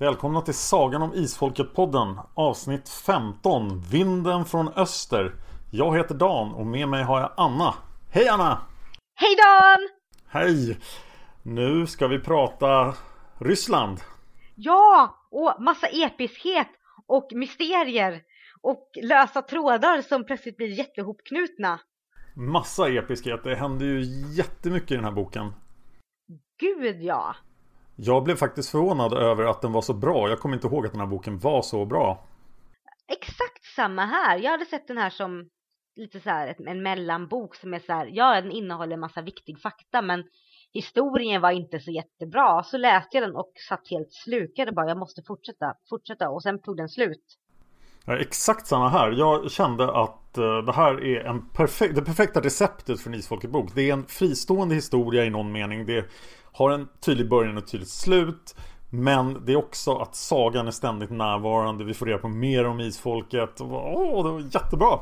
Välkomna till Sagan om Isfolket-podden Avsnitt 15 Vinden från öster Jag heter Dan och med mig har jag Anna Hej Anna! Hej Dan! Hej! Nu ska vi prata Ryssland Ja! Och massa episkhet och mysterier och lösa trådar som plötsligt blir jättehopknutna Massa episkhet, det händer ju jättemycket i den här boken Gud ja! Jag blev faktiskt förvånad över att den var så bra. Jag kommer inte ihåg att den här boken var så bra. Exakt samma här. Jag hade sett den här som lite så här en mellanbok som är så här, ja den innehåller en massa viktig fakta men historien var inte så jättebra. Så läste jag den och satt helt slukad och bara jag måste fortsätta, fortsätta och sen tog den slut. Exakt samma här. Jag kände att eh, det här är en perfek det perfekta receptet för en Isfolket-bok. Det är en fristående historia i någon mening. Det har en tydlig början och ett tydligt slut. Men det är också att sagan är ständigt närvarande. Vi får reda på mer om isfolket. Åh, det var jättebra!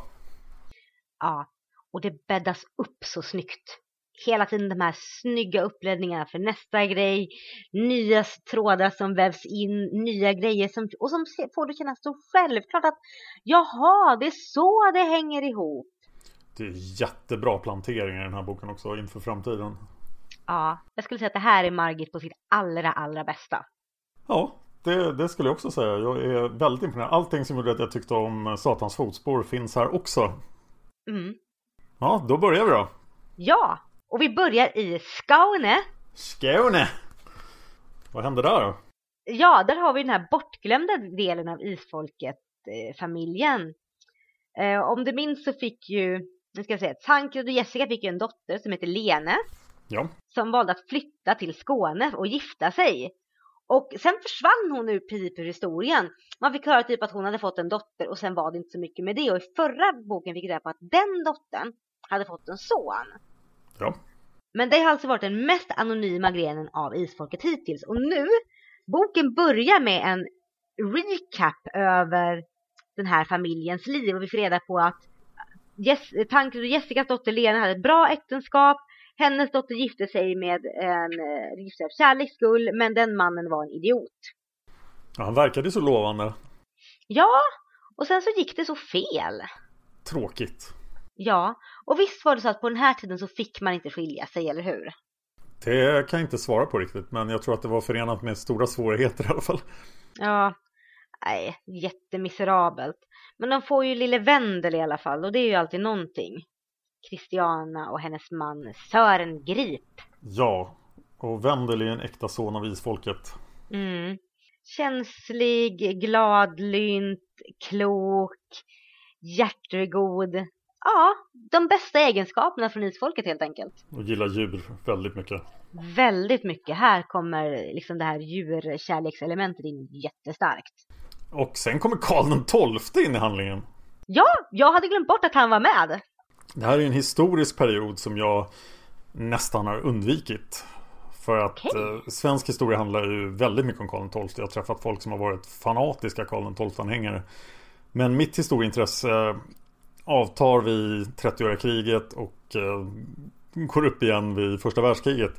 Ja, och det bäddas upp så snyggt. Hela tiden de här snygga uppledningarna för nästa grej. Nya trådar som vävs in, nya grejer som, och som får det kännas så självklart att jaha, det är så det hänger ihop. Det är jättebra planteringar i den här boken också inför framtiden. Ja, jag skulle säga att det här är Margit på sitt allra, allra bästa. Ja, det, det, skulle jag också säga. Jag är väldigt imponerad. Allting som gjorde att jag tyckte om Satans fotspår finns här också. Mm. Ja, då börjar vi då. Ja, och vi börjar i Skåne. Skåne! Vad hände där då? Ja, där har vi den här bortglömda delen av isfolket-familjen. Eh, om du minns så fick ju, nu ska jag säga, Tancred och Jessica fick ju en dotter som heter Lene. Ja. Som valde att flytta till Skåne och gifta sig. Och sen försvann hon ur princip ur historien. Man fick höra typ att hon hade fått en dotter och sen var det inte så mycket med det. Och i förra boken fick vi reda på att den dottern hade fått en son. Ja. Men det har alltså varit den mest anonyma grenen av Isfolket hittills. Och nu, boken börjar med en recap över den här familjens liv. Och vi får reda på att Jess, Tancred och Jessicas dotter Lena hade ett bra äktenskap. Hennes dotter gifte sig med en eh, gifte av kärleks skull, men den mannen var en idiot. Ja, han verkade så lovande. Ja, och sen så gick det så fel. Tråkigt. Ja, och visst var det så att på den här tiden så fick man inte skilja sig, eller hur? Det kan jag inte svara på riktigt, men jag tror att det var förenat med stora svårigheter i alla fall. Ja, nej, jättemiserabelt. Men de får ju lille Wendel i alla fall, och det är ju alltid någonting. Christiana och hennes man Sören Grip. Ja, och Wendel är en äkta son av isfolket. Mm. Känslig, gladlynt, klok, hjärtegod. Ja, de bästa egenskaperna från isfolket helt enkelt. Och gillar djur väldigt mycket. Väldigt mycket. Här kommer liksom det här djurkärlekselementet in jättestarkt. Och sen kommer Karl den XII in i handlingen. Ja, jag hade glömt bort att han var med. Det här är en historisk period som jag nästan har undvikit. För att Okej. eh, svensk historia handlar ju väldigt mycket om Karl XII. Jag har träffat folk som har varit fanatiska Karl XII-anhängare. Men mitt historieintresse avtar vid 30-åriga kriget och eh, går upp igen vid första världskriget.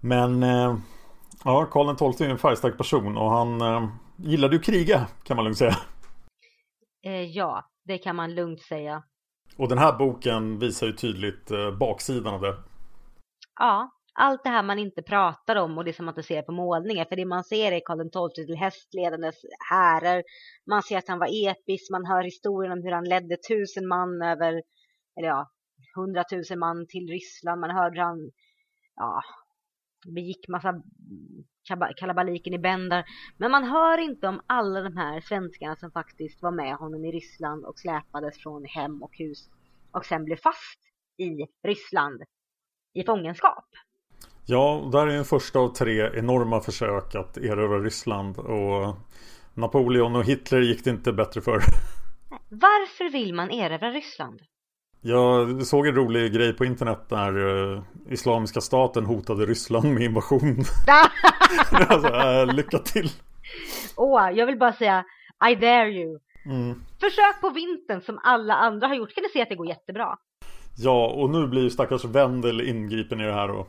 Men eh, ja, Karl XII är en färgstark person och han eh, gillade ju kriga kan man lugnt säga. Eh, ja, det kan man lugnt säga. Och den här boken visar ju tydligt eh, baksidan av det. Ja, allt det här man inte pratar om och det som man inte ser på målningar. För det man ser är Karl XII till hästledandes härer. Man ser att han var episk, man hör historien om hur han ledde tusen man över, eller ja, hundratusen man till Ryssland. Man hörde hur han, ja, begick massa kalabaliken i bändar. Men man hör inte om alla de här svenskarna som faktiskt var med honom i Ryssland och släpades från hem och hus och sen blev fast i Ryssland i fångenskap. Ja, där är en första av tre enorma försök att erövra Ryssland. Och Napoleon och Hitler gick det inte bättre för. Varför vill man erövra Ryssland? Jag såg en rolig grej på internet där eh, Islamiska staten hotade Ryssland med invasion. alltså, äh, lycka till! Åh, jag vill bara säga I dare you. Mm. Försök på vintern som alla andra har gjort. Kan du se att det går jättebra? Ja, och nu blir ju stackars Wendel ingripen i det här då.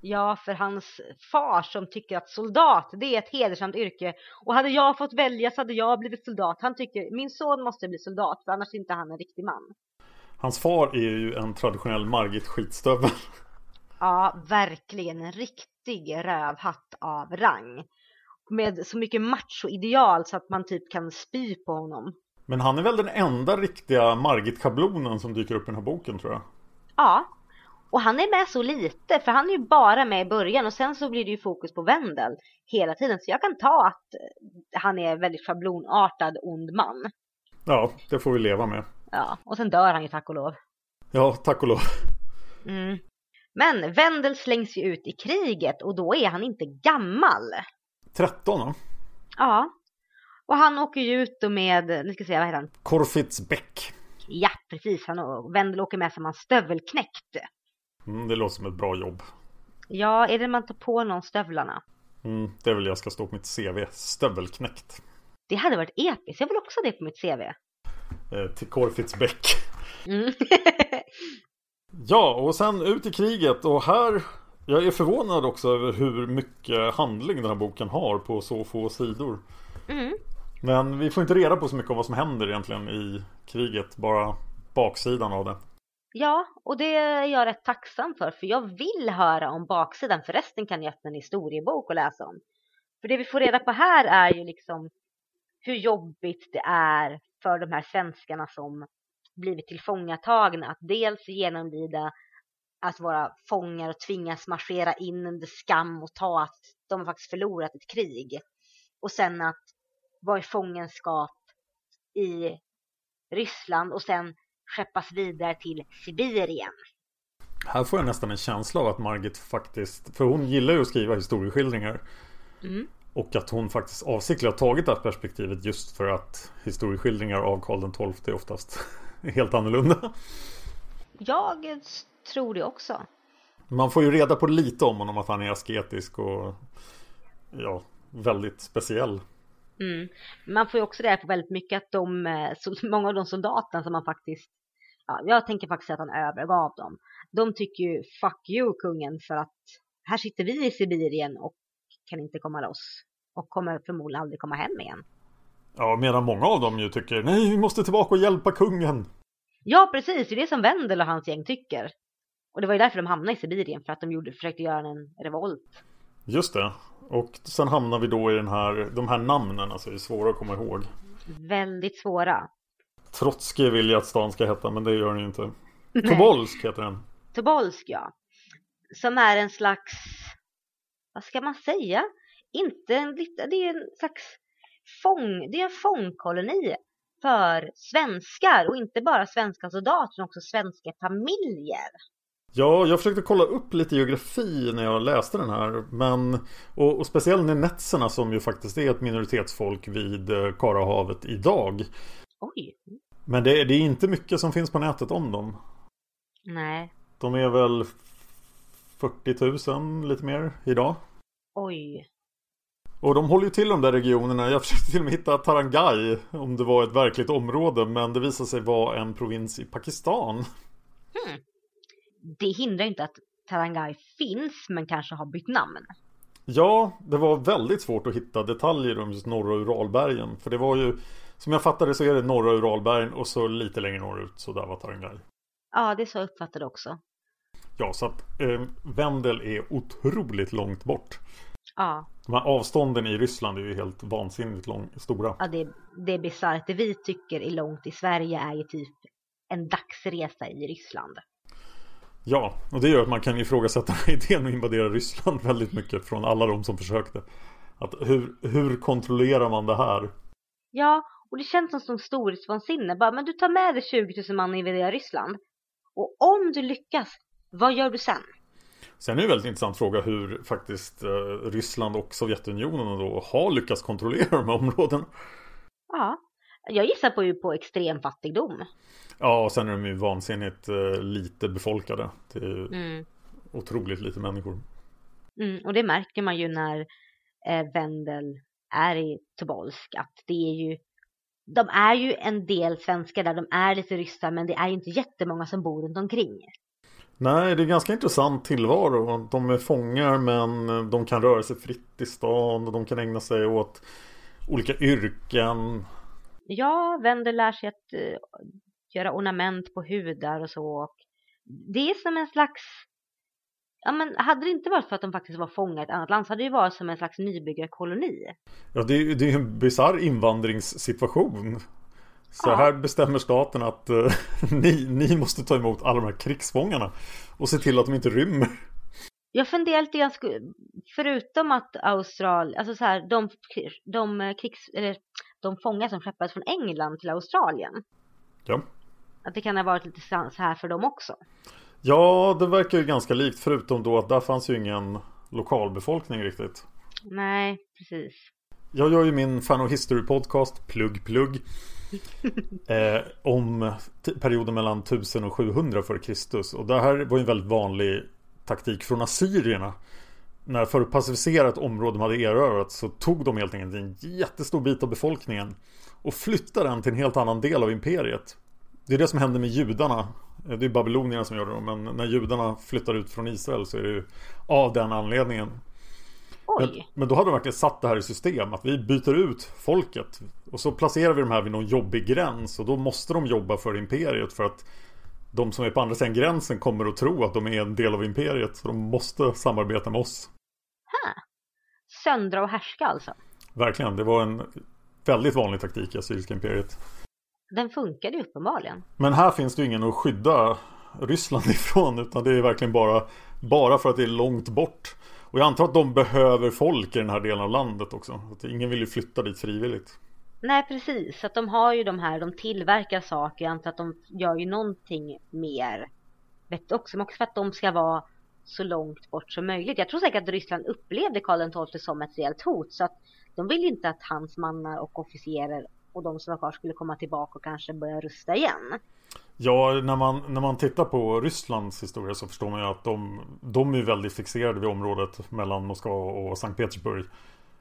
Ja, för hans far som tycker att soldat, det är ett hedersamt yrke. Och hade jag fått välja så hade jag blivit soldat. Han tycker, min son måste bli soldat, för annars är inte han en riktig man. Hans far är ju en traditionell Margit skitstövel. Ja, verkligen en riktig rövhatt av rang. Med så mycket machoideal så att man typ kan spy på honom. Men han är väl den enda riktiga Margit-schablonen som dyker upp i den här boken tror jag. Ja, och han är med så lite, för han är ju bara med i början och sen så blir det ju fokus på Wendel hela tiden. Så jag kan ta att eh, han är väldigt schablonartad ond man. Ja, det får vi leva med. Ja, och sen dör han ju tack och lov. Ja, tack och lov. Mm. Men Wendel slängs ju ut i kriget och då är han inte gammal. 13 då? Ja. Och han åker ju ut då med, nu ska jag se, vad heter han? Korfitsbäck. Ja, precis. Han och Wendel åker med som en stövelknäckt. Mm, det låter som ett bra jobb. Ja, är det man tar på någon stövlarna? Mm, det väl jag ska stå på mitt CV. Stövelknäckt. Det hade varit episkt. Jag vill också ha det på mitt CV. Eh, till Korfitsbäck. Mm. Ja, och sen ut i kriget och här Jag är förvånad också över hur mycket handling den här boken har på så få sidor mm. Men vi får inte reda på så mycket om vad som händer egentligen i kriget Bara baksidan av det Ja, och det är jag rätt tacksam för, för jag vill höra om baksidan. För resten kan jag öppna en historiebok och läsa om. För det vi får reda på här är ju liksom hur jobbigt det är för de här svenskarna som blivit tillfångatagna att dels genomlida att vara fångar och tvingas marschera in under skam och ta att de har faktiskt förlorat ett krig. Och sen att vara i fångenskap i Ryssland och sen skeppas vidare till Sibirien. Här får jag nästan en känsla av att Margit faktiskt För hon gillar ju att skriva historieskildringar Mm. Och att hon faktiskt avsiktligt har tagit det här perspektivet just för att historieskildringar av Karl XII är oftast helt annorlunda. Jag tror det också. Man får ju reda på lite om honom att han är asketisk och ja, väldigt speciell. Mm. Man får ju också reda på väldigt mycket att de, eh, så många av de soldaterna som man faktiskt, ja, jag tänker faktiskt att han övergav dem. De tycker ju fuck you kungen för att här sitter vi i Sibirien och kan inte komma loss. Och kommer förmodligen aldrig komma hem igen. Ja, medan många av dem ju tycker nej, vi måste tillbaka och hjälpa kungen. Ja, precis. Det är det som Wendel och hans gäng tycker. Och det var ju därför de hamnade i Sibirien, för att de gjorde, försökte göra en revolt. Just det. Och sen hamnar vi då i den här, de här namnen, alltså det är svåra att komma ihåg. Väldigt svåra. Trotskij vill jag att stan ska heta, men det gör den ju inte. Tobolsk heter den. Tobolsk, ja. Som är en slags, vad ska man säga? Inte en liten, det är en slags fång, det är en fångkoloni för svenskar och inte bara svenska soldater utan också svenska familjer. Ja, jag försökte kolla upp lite geografi när jag läste den här. Men, och, och speciellt nenetserna som ju faktiskt är ett minoritetsfolk vid eh, Karahavet idag. Oj. Men det, det är inte mycket som finns på nätet om dem. Nej. De är väl 40 000 lite mer idag. Oj. Och de håller ju till de där regionerna. Jag försökte till och med hitta Tarangay om det var ett verkligt område. Men det visade sig vara en provins i Pakistan. Hmm. Det hindrar inte att Tarangay finns men kanske har bytt namn. Ja, det var väldigt svårt att hitta detaljer om just norra Uralbergen. För det var ju, som jag fattade så är det norra Uralbergen och så lite längre norrut så där var Tarangay. Ja, det är så jag uppfattade också. Ja, så att eh, Vendel är otroligt långt bort. Ja, De här avstånden i Ryssland är ju helt vansinnigt lång, stora. ja det, det är bisarrt. Det vi tycker är långt i Sverige är ju typ en dagsresa i Ryssland. Ja, och det gör att man kan ifrågasätta idén att invadera Ryssland väldigt mycket från alla de som försökte. Att hur, hur kontrollerar man det här? Ja, och det känns som som storhetsvansinne. Bara, men du tar med dig 20 000 man och invaderar Ryssland. Och om du lyckas, vad gör du sen? Sen är det en väldigt intressant fråga hur faktiskt eh, Ryssland och Sovjetunionen då har lyckats kontrollera de här områdena. Ja, jag gissar på ju på extrem fattigdom. Ja, och sen är de ju vansinnigt eh, lite befolkade. Det är Mm. otroligt lite människor. Mm, och det märker man ju när eh, Vendel är i Tobolsk att det är ju de är ju en del svenskar där, de är lite ryssar men det är ju inte jättemånga som bor runt omkring. Nej, det är ganska intressant tillvaro. De är fångar men de kan röra sig fritt i stan och de kan ägna sig åt olika yrken. Ja, Vendel lär sig att eh, göra ornament på hudar och så. Det är som en slags Ja men hade det inte varit för att de faktiskt var fångar i ett annat land så hade det ju varit som en slags nybyggarkoloni. Ja, det är, det är en bisarr invandringssituation. Så Ja. här bestämmer staten att eh, ni, ni måste ta emot alla de här krigsfångarna och se till att de inte rymmer. Jag funderar lite grann, förutom att Australien, alltså så här, de, de, krigs, eller, de fångar som skeppades från England till Australien. Ja. Att det kan ha varit lite så här för dem också. Ja, det verkar ju ganska likt förutom då att där fanns ju ingen lokalbefolkning riktigt. Nej, precis. Jag gör ju min Fan och History podcast, plugg plugg. eh, om perioden mellan 1000 och 700 för Kristus. Och det här var ju en väldigt vanlig taktik från assyrierna. När för att pacificera ett område de hade erövrat så tog de helt enkelt en jättestor bit av befolkningen och flyttade den till en helt annan del av imperiet. Det är det som hände med judarna. Eh, Det är babylonierna som gör det men när judarna flyttar ut från Israel så är det ju av den anledningen. Men, men då hade de verkligen satt det här i system att vi byter ut folket och så placerar vi de här vid någon jobbig gräns och då måste de jobba för imperiet för att de som är på andra sidan gränsen kommer att tro att de är en del av imperiet så de måste samarbeta med oss. Söndra och härska alltså. Verkligen, det var en väldigt vanlig taktik i Assyriska imperiet. Den funkade ju uppenbarligen. Men här finns det ju ingen att skydda Ryssland ifrån utan det är verkligen bara, bara för att det är långt bort. Och jag antar att de behöver folk i den här delen av landet också. Att ingen vill ju flytta dit frivilligt. Nej, precis. Att de har ju de här, de tillverkar saker. Jag antar att de gör ju någonting mer vettigt också. Men också för att de ska vara så långt bort som möjligt. Jag tror säkert att Ryssland upplevde Karl XII som ett reellt hot. Så att de vill inte att hans mannar och officerer och de som var kvar skulle komma tillbaka och kanske börja rusta igen. Ja, när man, när man tittar på Rysslands historia så förstår man ju att de, de är väldigt fixerade vid området mellan Moskva och Sankt Petersburg.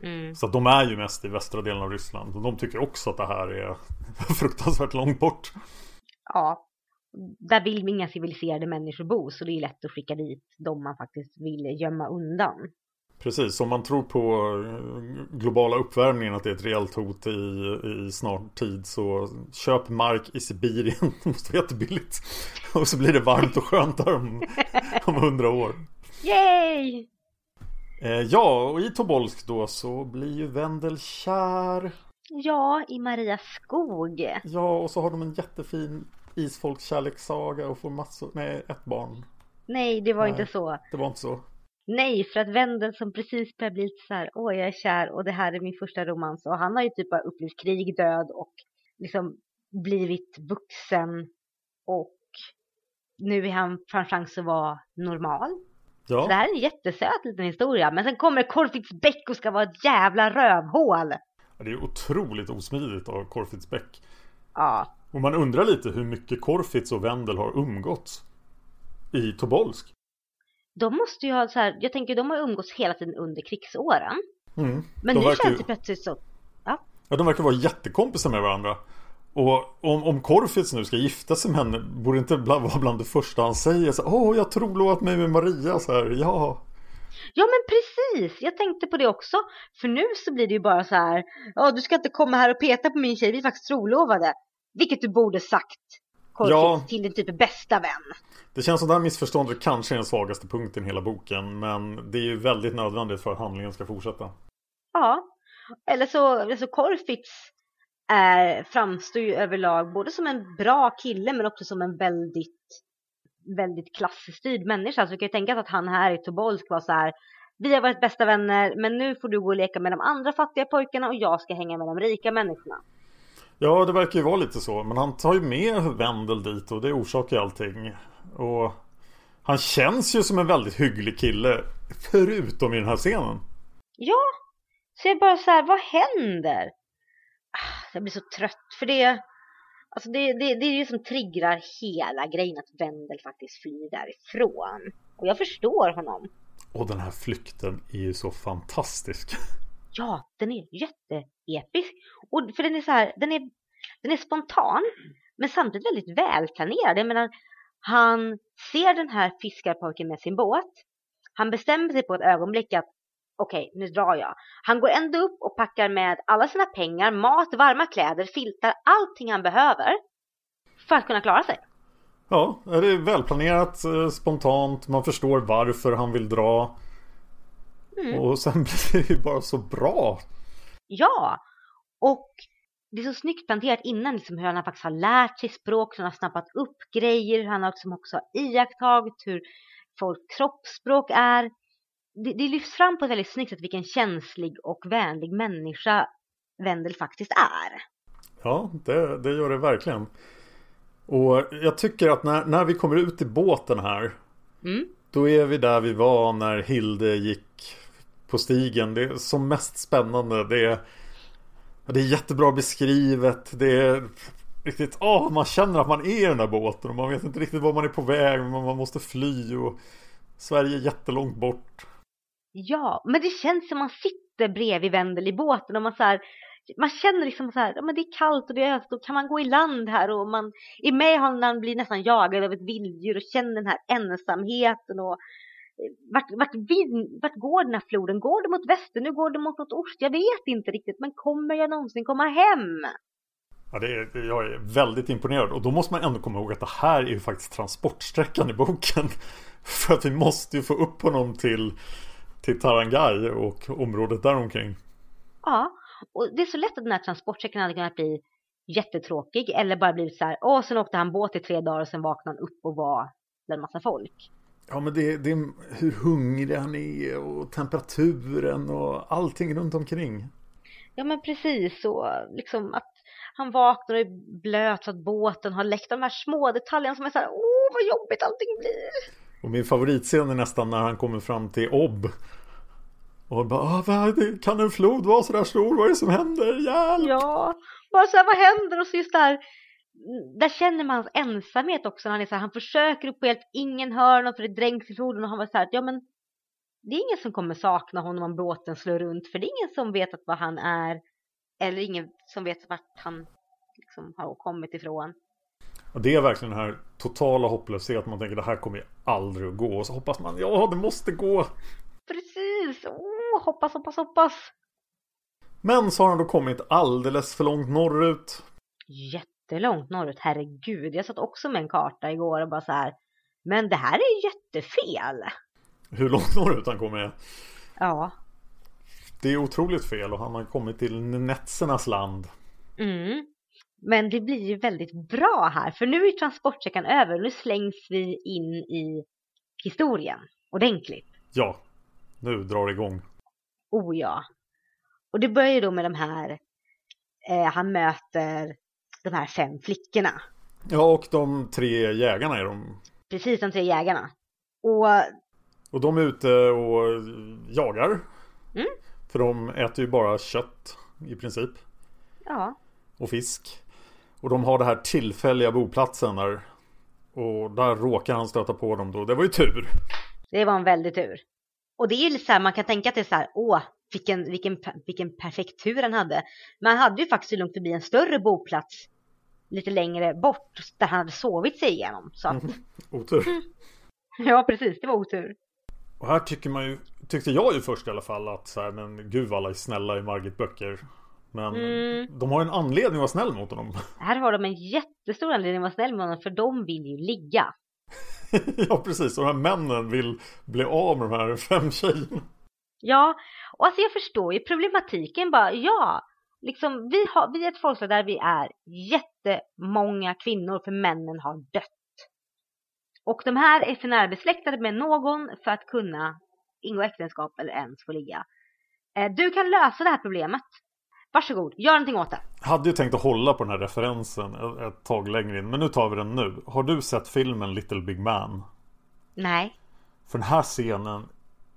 Mm. Så att de är ju mest i västra delen av Ryssland. Och de tycker också att det här är fruktansvärt långt bort. Ja, där vill inga civiliserade människor bo. Så det är lätt att skicka dit de man faktiskt vill gömma undan. Precis, om man tror på eh, globala uppvärmningen att det är ett reellt hot i, i snar tid så köp mark i Sibirien. Det måste vara jättebilligt. Och så blir det varmt och skönt där om, om hundra år. Yay! Eh, ja, och i Tobolsk då så blir ju Vendel kär. Ja, i Maria skog. Ja, och så har de en jättefin isfolkskärlekssaga och får massor, nej, ett barn. Nej, det var Nej. inte så. Det var inte så. Nej, för att Vendel som precis börjar bli lite så här, åh jag är kär och det här är min första romans och han har ju typ bara upplevt krig, död och liksom blivit vuxen och nu är han får han chans att vara normal. Så det Ja, här är en jättesöt liten historia, men sen kommer Corfitz Beck och ska vara ett jävla rövhål. det är otroligt osmidigt av Corfitz Beck. Ja. Och man undrar lite hur mycket Korfitz och Wendel har umgåtts i Tobolsk. De måste ju ha så här, jag tänker de har umgåtts hela tiden under krigsåren. Mm. Men de nu verkar känns det plötsligt så, ja. Ja, de verkar vara jättekompisar med varandra. Och om, om Korfitz nu ska gifta sig med henne Borde inte bland, vara bland det första han säger så Åh, jag tror lovat mig med Maria så här, ja Ja men precis, jag tänkte på det också. För nu så blir det ju bara så här, ja du ska inte komma här och peta på min tjej, vi är faktiskt trolovade. Vilket du borde sagt, Ja. till din typ bästa vän. Det känns som det här missförståndet kanske är den svagaste punkten i hela boken Men det är ju väldigt nödvändigt för att handlingen ska fortsätta Ja, eller så, alltså Korfitz är, framstår ju överlag både som en bra kille men också som en väldigt, väldigt klassstyrd människa. Så du kan ju tänka att han här i Tobolsk var så här, vi har varit bästa vänner men nu får du gå och leka med de andra fattiga pojkarna och jag ska hänga med de rika människorna. Ja, det verkar ju vara lite så Men han tar ju med Wendel dit och det orsakar ju allting Och han känns ju som en väldigt hygglig kille Förutom i den här scenen Ja, så jag bara så här, vad händer? Ah, Jag blir så trött för det, alltså det, det, det är det som triggar hela grejen att Wendel faktiskt flyr därifrån. Och jag förstår honom. Och den här flykten är ju så fantastisk Ja, den är jätteepisk. Och för den är så här, den är, den är spontan men samtidigt väldigt välplanerad. Jag menar, han ser den här fiskarpojken med sin båt. Han bestämmer sig på ett ögonblick att okej, nu drar jag. Han går ändå upp och packar med alla sina pengar, mat, varma kläder, filtar, allting han behöver för att kunna klara sig. Ja, det är välplanerat, eh, spontant, man förstår varför han vill dra. Och sen blir det ju bara så bra. Ja, och det är så snyggt planterat innan liksom hur han faktiskt har lärt sig språk, hur han har snappat upp grejer, hur han liksom också har iakttagit hur folk kroppsspråk är. Det, det lyfts fram på ett väldigt snyggt sätt vilken känslig och vänlig människa Wendel faktiskt är. Ja, det, det gör det verkligen. Och jag tycker att när, när vi kommer ut i båten här Mm. Då är vi där vi var när Hilde gick på stigen. Det är som mest spännande. Det är, det är jättebra beskrivet. Det är riktigt, åh, man känner att man är i den där båten och man vet inte riktigt var man är på väg men man måste fly och Sverige är jättelångt bort. Ja, men det känns som man sitter bredvid Wendel i båten och man så här, man känner liksom så här, ja men det är kallt och det är öst och kan man gå i land här och man är med honom när han blir nästan jagad av ett vilddjur och känner den här ensamheten och vart, vart, vin, vart går den här floden? Går det mot väster? Nu går det mot något ost? Jag vet inte riktigt, men kommer jag någonsin komma hem? Ja, det är, jag är väldigt imponerad och då måste man ändå komma ihåg att det här är ju faktiskt transportsträckan i boken. För att vi måste ju få upp honom till, till Tarangay och området däromkring. Ja, och det är så lätt att den här transportsträckan hade kunnat bli jättetråkig eller bara blivit så här, åh, sen åkte han båt i tre dagar och sen vaknade han upp och var bland massa folk. Ja men det, det är hur hungrig han är och temperaturen och allting runt omkring. Ja men precis och liksom att han vaknar och är blöt så att båten har läckt. De här små detaljerna som är så här, åh vad jobbigt allting blir. Och min favoritscen är nästan när han kommer fram till Ob. Och bara, ah, kan en flod vara så där stor? Vad är det som händer? Hjälp! Ja, bara så här, vad händer? Och så just där, där känner man hans ensamhet också. När han är så här, han försöker upp på hjälp, ingen hör honom för det dränks i floden. Och han var så här, ja men det är ingen som kommer sakna honom om båten slår runt. För det är ingen som vet att vad han är. Eller ingen som vet vart han liksom har kommit ifrån. Och det är verkligen den här totala hopplösheten. Man tänker det här kommer ju aldrig att gå. Och så hoppas man, ja det måste gå. Precis! Oh, hoppas, hoppas, hoppas! Men så har han då kommit alldeles för långt norrut. Jättelångt norrut, herregud. Jag satt också med en karta igår och bara så här. Men det här är jättefel. Hur långt norrut han kommer. Ja. Det är otroligt fel och han har kommit till Netsernas land. Mm. Men det blir ju väldigt bra här. För nu är transportsträckan över. Nu slängs vi in i historien. Ordentligt. Ja, nu drar det igång. Oh ja. Och det börjar ju då med de här. Eh, han möter de här fem flickorna. Ja, och de tre jägarna är de. Precis de tre jägarna. Och Och de är ute och jagar. Mm. För de äter ju bara kött i princip. ja. Och fisk. Och de har det här tillfälliga boplatsen där. Och där råkar han stöta på dem då. Det var ju tur. Det var en väldig tur. Och det är ju så här, man kan tänka att det är så här, åh, vilken, vilken, vilken perfekt tur han hade. Men han hade ju faktiskt lugnt förbi en större boplats lite längre bort där han hade sovit sig igenom. Så att, Otur. ja, precis, det var otur. Och här tycker man ju, tyckte jag ju först i alla fall att så här, men gud alla är snälla i Margit böcker. Men Mm. de har ju en anledning att vara snäll mot honom. Här har de en jättestor anledning att vara snäll med honom för de vill ju ligga. ja precis, och de här männen vill bli av med de här fem tjejerna. Ja, och alltså jag förstår ju problematiken bara, ja, liksom vi, har, vi är ett folkslag där vi är jättemånga kvinnor för männen har dött. Och de här är för närbesläktade med någon för att kunna ingå äktenskap eller ens få ligga. Eh, Du kan lösa det här problemet. Varsågod, gör någonting åt det. Hade ju tänkt att hålla på den här referensen ett- ett tag längre in, men nu tar vi den nu. Har du sett filmen Little Big Man? Nej. För den här scenen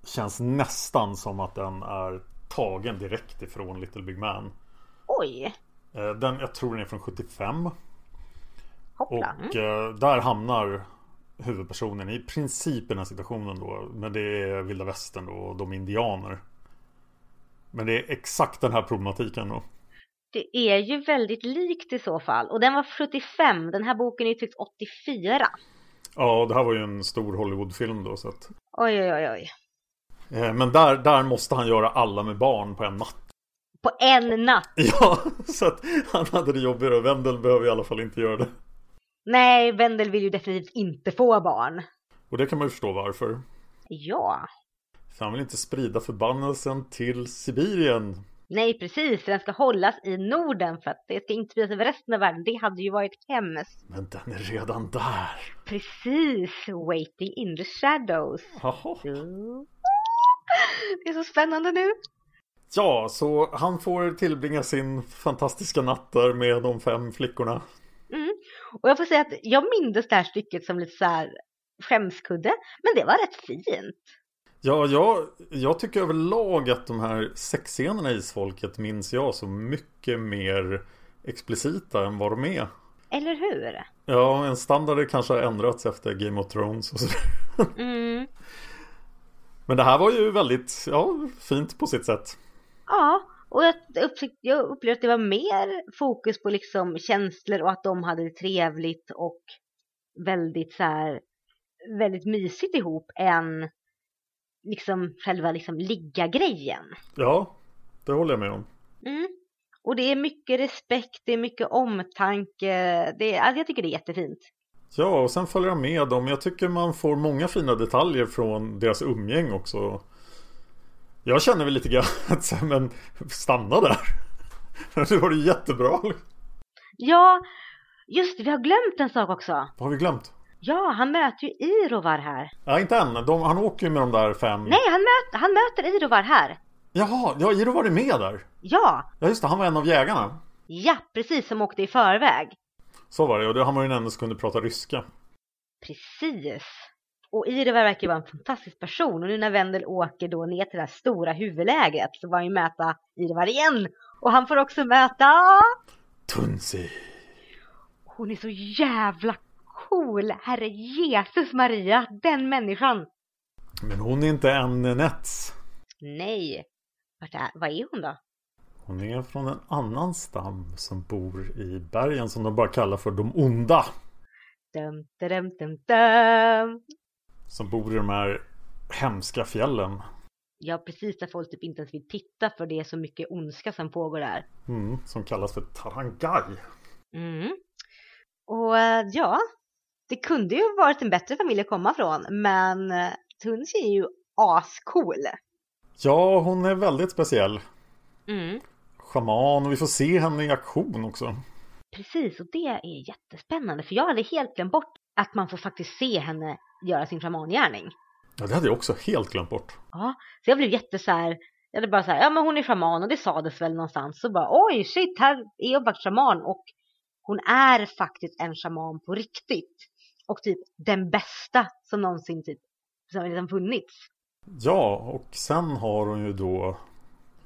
känns nästan som att den är tagen direkt ifrån Little Big Man. Oj, Eh, Den, jag tror den är från 75. hoppla. Och eh, där hamnar huvudpersonen i princip i den här situationen då. Men det är vilda västern då och de indianer. Men det är exakt den här problematiken då. Det är ju väldigt likt i så fall. Och den var 75, den här boken är ju typ 84. Ja, det här var ju en stor Hollywoodfilm då. Så att, Oj, oj, oj, oj. eh, men där, där måste han göra alla med barn på en natt. På en natt. Ja, så att han hade det jobbigare och Wendell behöver i alla fall inte göra det. Nej, Wendell vill ju definitivt inte få barn. Och det kan man ju förstå varför. Ja, För han vill inte sprida förbannelsen till Sibirien. nej precis, den ska hållas i Norden för att det ska inte spridas över resten av världen. Det hade ju varit hemskt. Men den är redan där. Precis, waiting in the shadows. Jaha. Det är så spännande nu. Ja, så han får tillbringa sin fantastiska natt där med de fem flickorna. Mm. Och jag får säga att jag minns det här stycket som lite så här skämskudde, men det var rätt fint. Ja, jag, jag tycker överlag att de här sexscenerna i Isfolket minns jag så mycket mer explicita än vad de är. Eller hur? Ja, en standard kanske har ändrats efter Game of Thrones och sådär. Mm. Men det här var ju väldigt, ja, fint på sitt sätt. Ja, och jag, jag upplevde att det var mer fokus på liksom känslor och att de hade det trevligt och väldigt så här, väldigt mysigt ihop än liksom själva liksom ligga-grejen. Ja, det håller jag med om. Mm. Och det är mycket respekt, det är mycket omtanke, det är, alltså jag tycker det är jättefint. Ja, och sen följer jag med dem. Jag tycker man får många fina detaljer från deras umgäng också. Jag känner väl lite grann att så här, men stanna där. Det var ju jättebra. Ja, just det, vi har glömt en sak också. Vad har vi glömt? Ja, han möter ju Irovar här. Ja, inte än. De, han åker ju med de där fem. Nej, han, möter, han möter Irovar här. Jaha, ja, Iro var det med där. Ja, Ja, just det. Han var en av jägarna. ja, precis som åkte i förväg. Så var det. Och det, han var ju den enda som kunde prata ryska. Precis. Och Irovar verkar vara en fantastisk person. Och nu när Wendel åker då ner till det här stora huvudlägret så får han ju möta Irovar igen. Och han får också möta... Tunsi. Hon är så jävla cool. Herre Jesus Maria, den människan. Men hon är inte en Nets. Nej. Vart är, vad är hon då? Hon är från en annan stam som bor i bergen som de bara kallar för de onda. Dum, dum, dum, dum. Som bor i de här hemska fjällen. Ja, precis där folk typ inte ens vill titta för det är så mycket ondska som pågår där. Mm, som kallas för Tarangai. Mm. Och eh, ja, det kunde ju varit en bättre familj att komma från, men eh, Tunsi är ju ascool. Ja, hon är väldigt speciell. Mm. Schaman och vi får se henne i aktion också. Precis, och det är jättespännande för jag hade helt glömt bort att man får faktiskt se henne göra sin shamangärning. Ja, det hade jag också helt glömt bort. Ja, så jag blev jätte så här, jag hade bara så här, ja men hon är shaman och det sades väl någonstans. Så bara oj shit, här är hon faktiskt shaman och hon är faktiskt en shaman på riktigt. Och typ den bästa som någonsin typ, som liksom funnits. Ja, och sen har hon ju då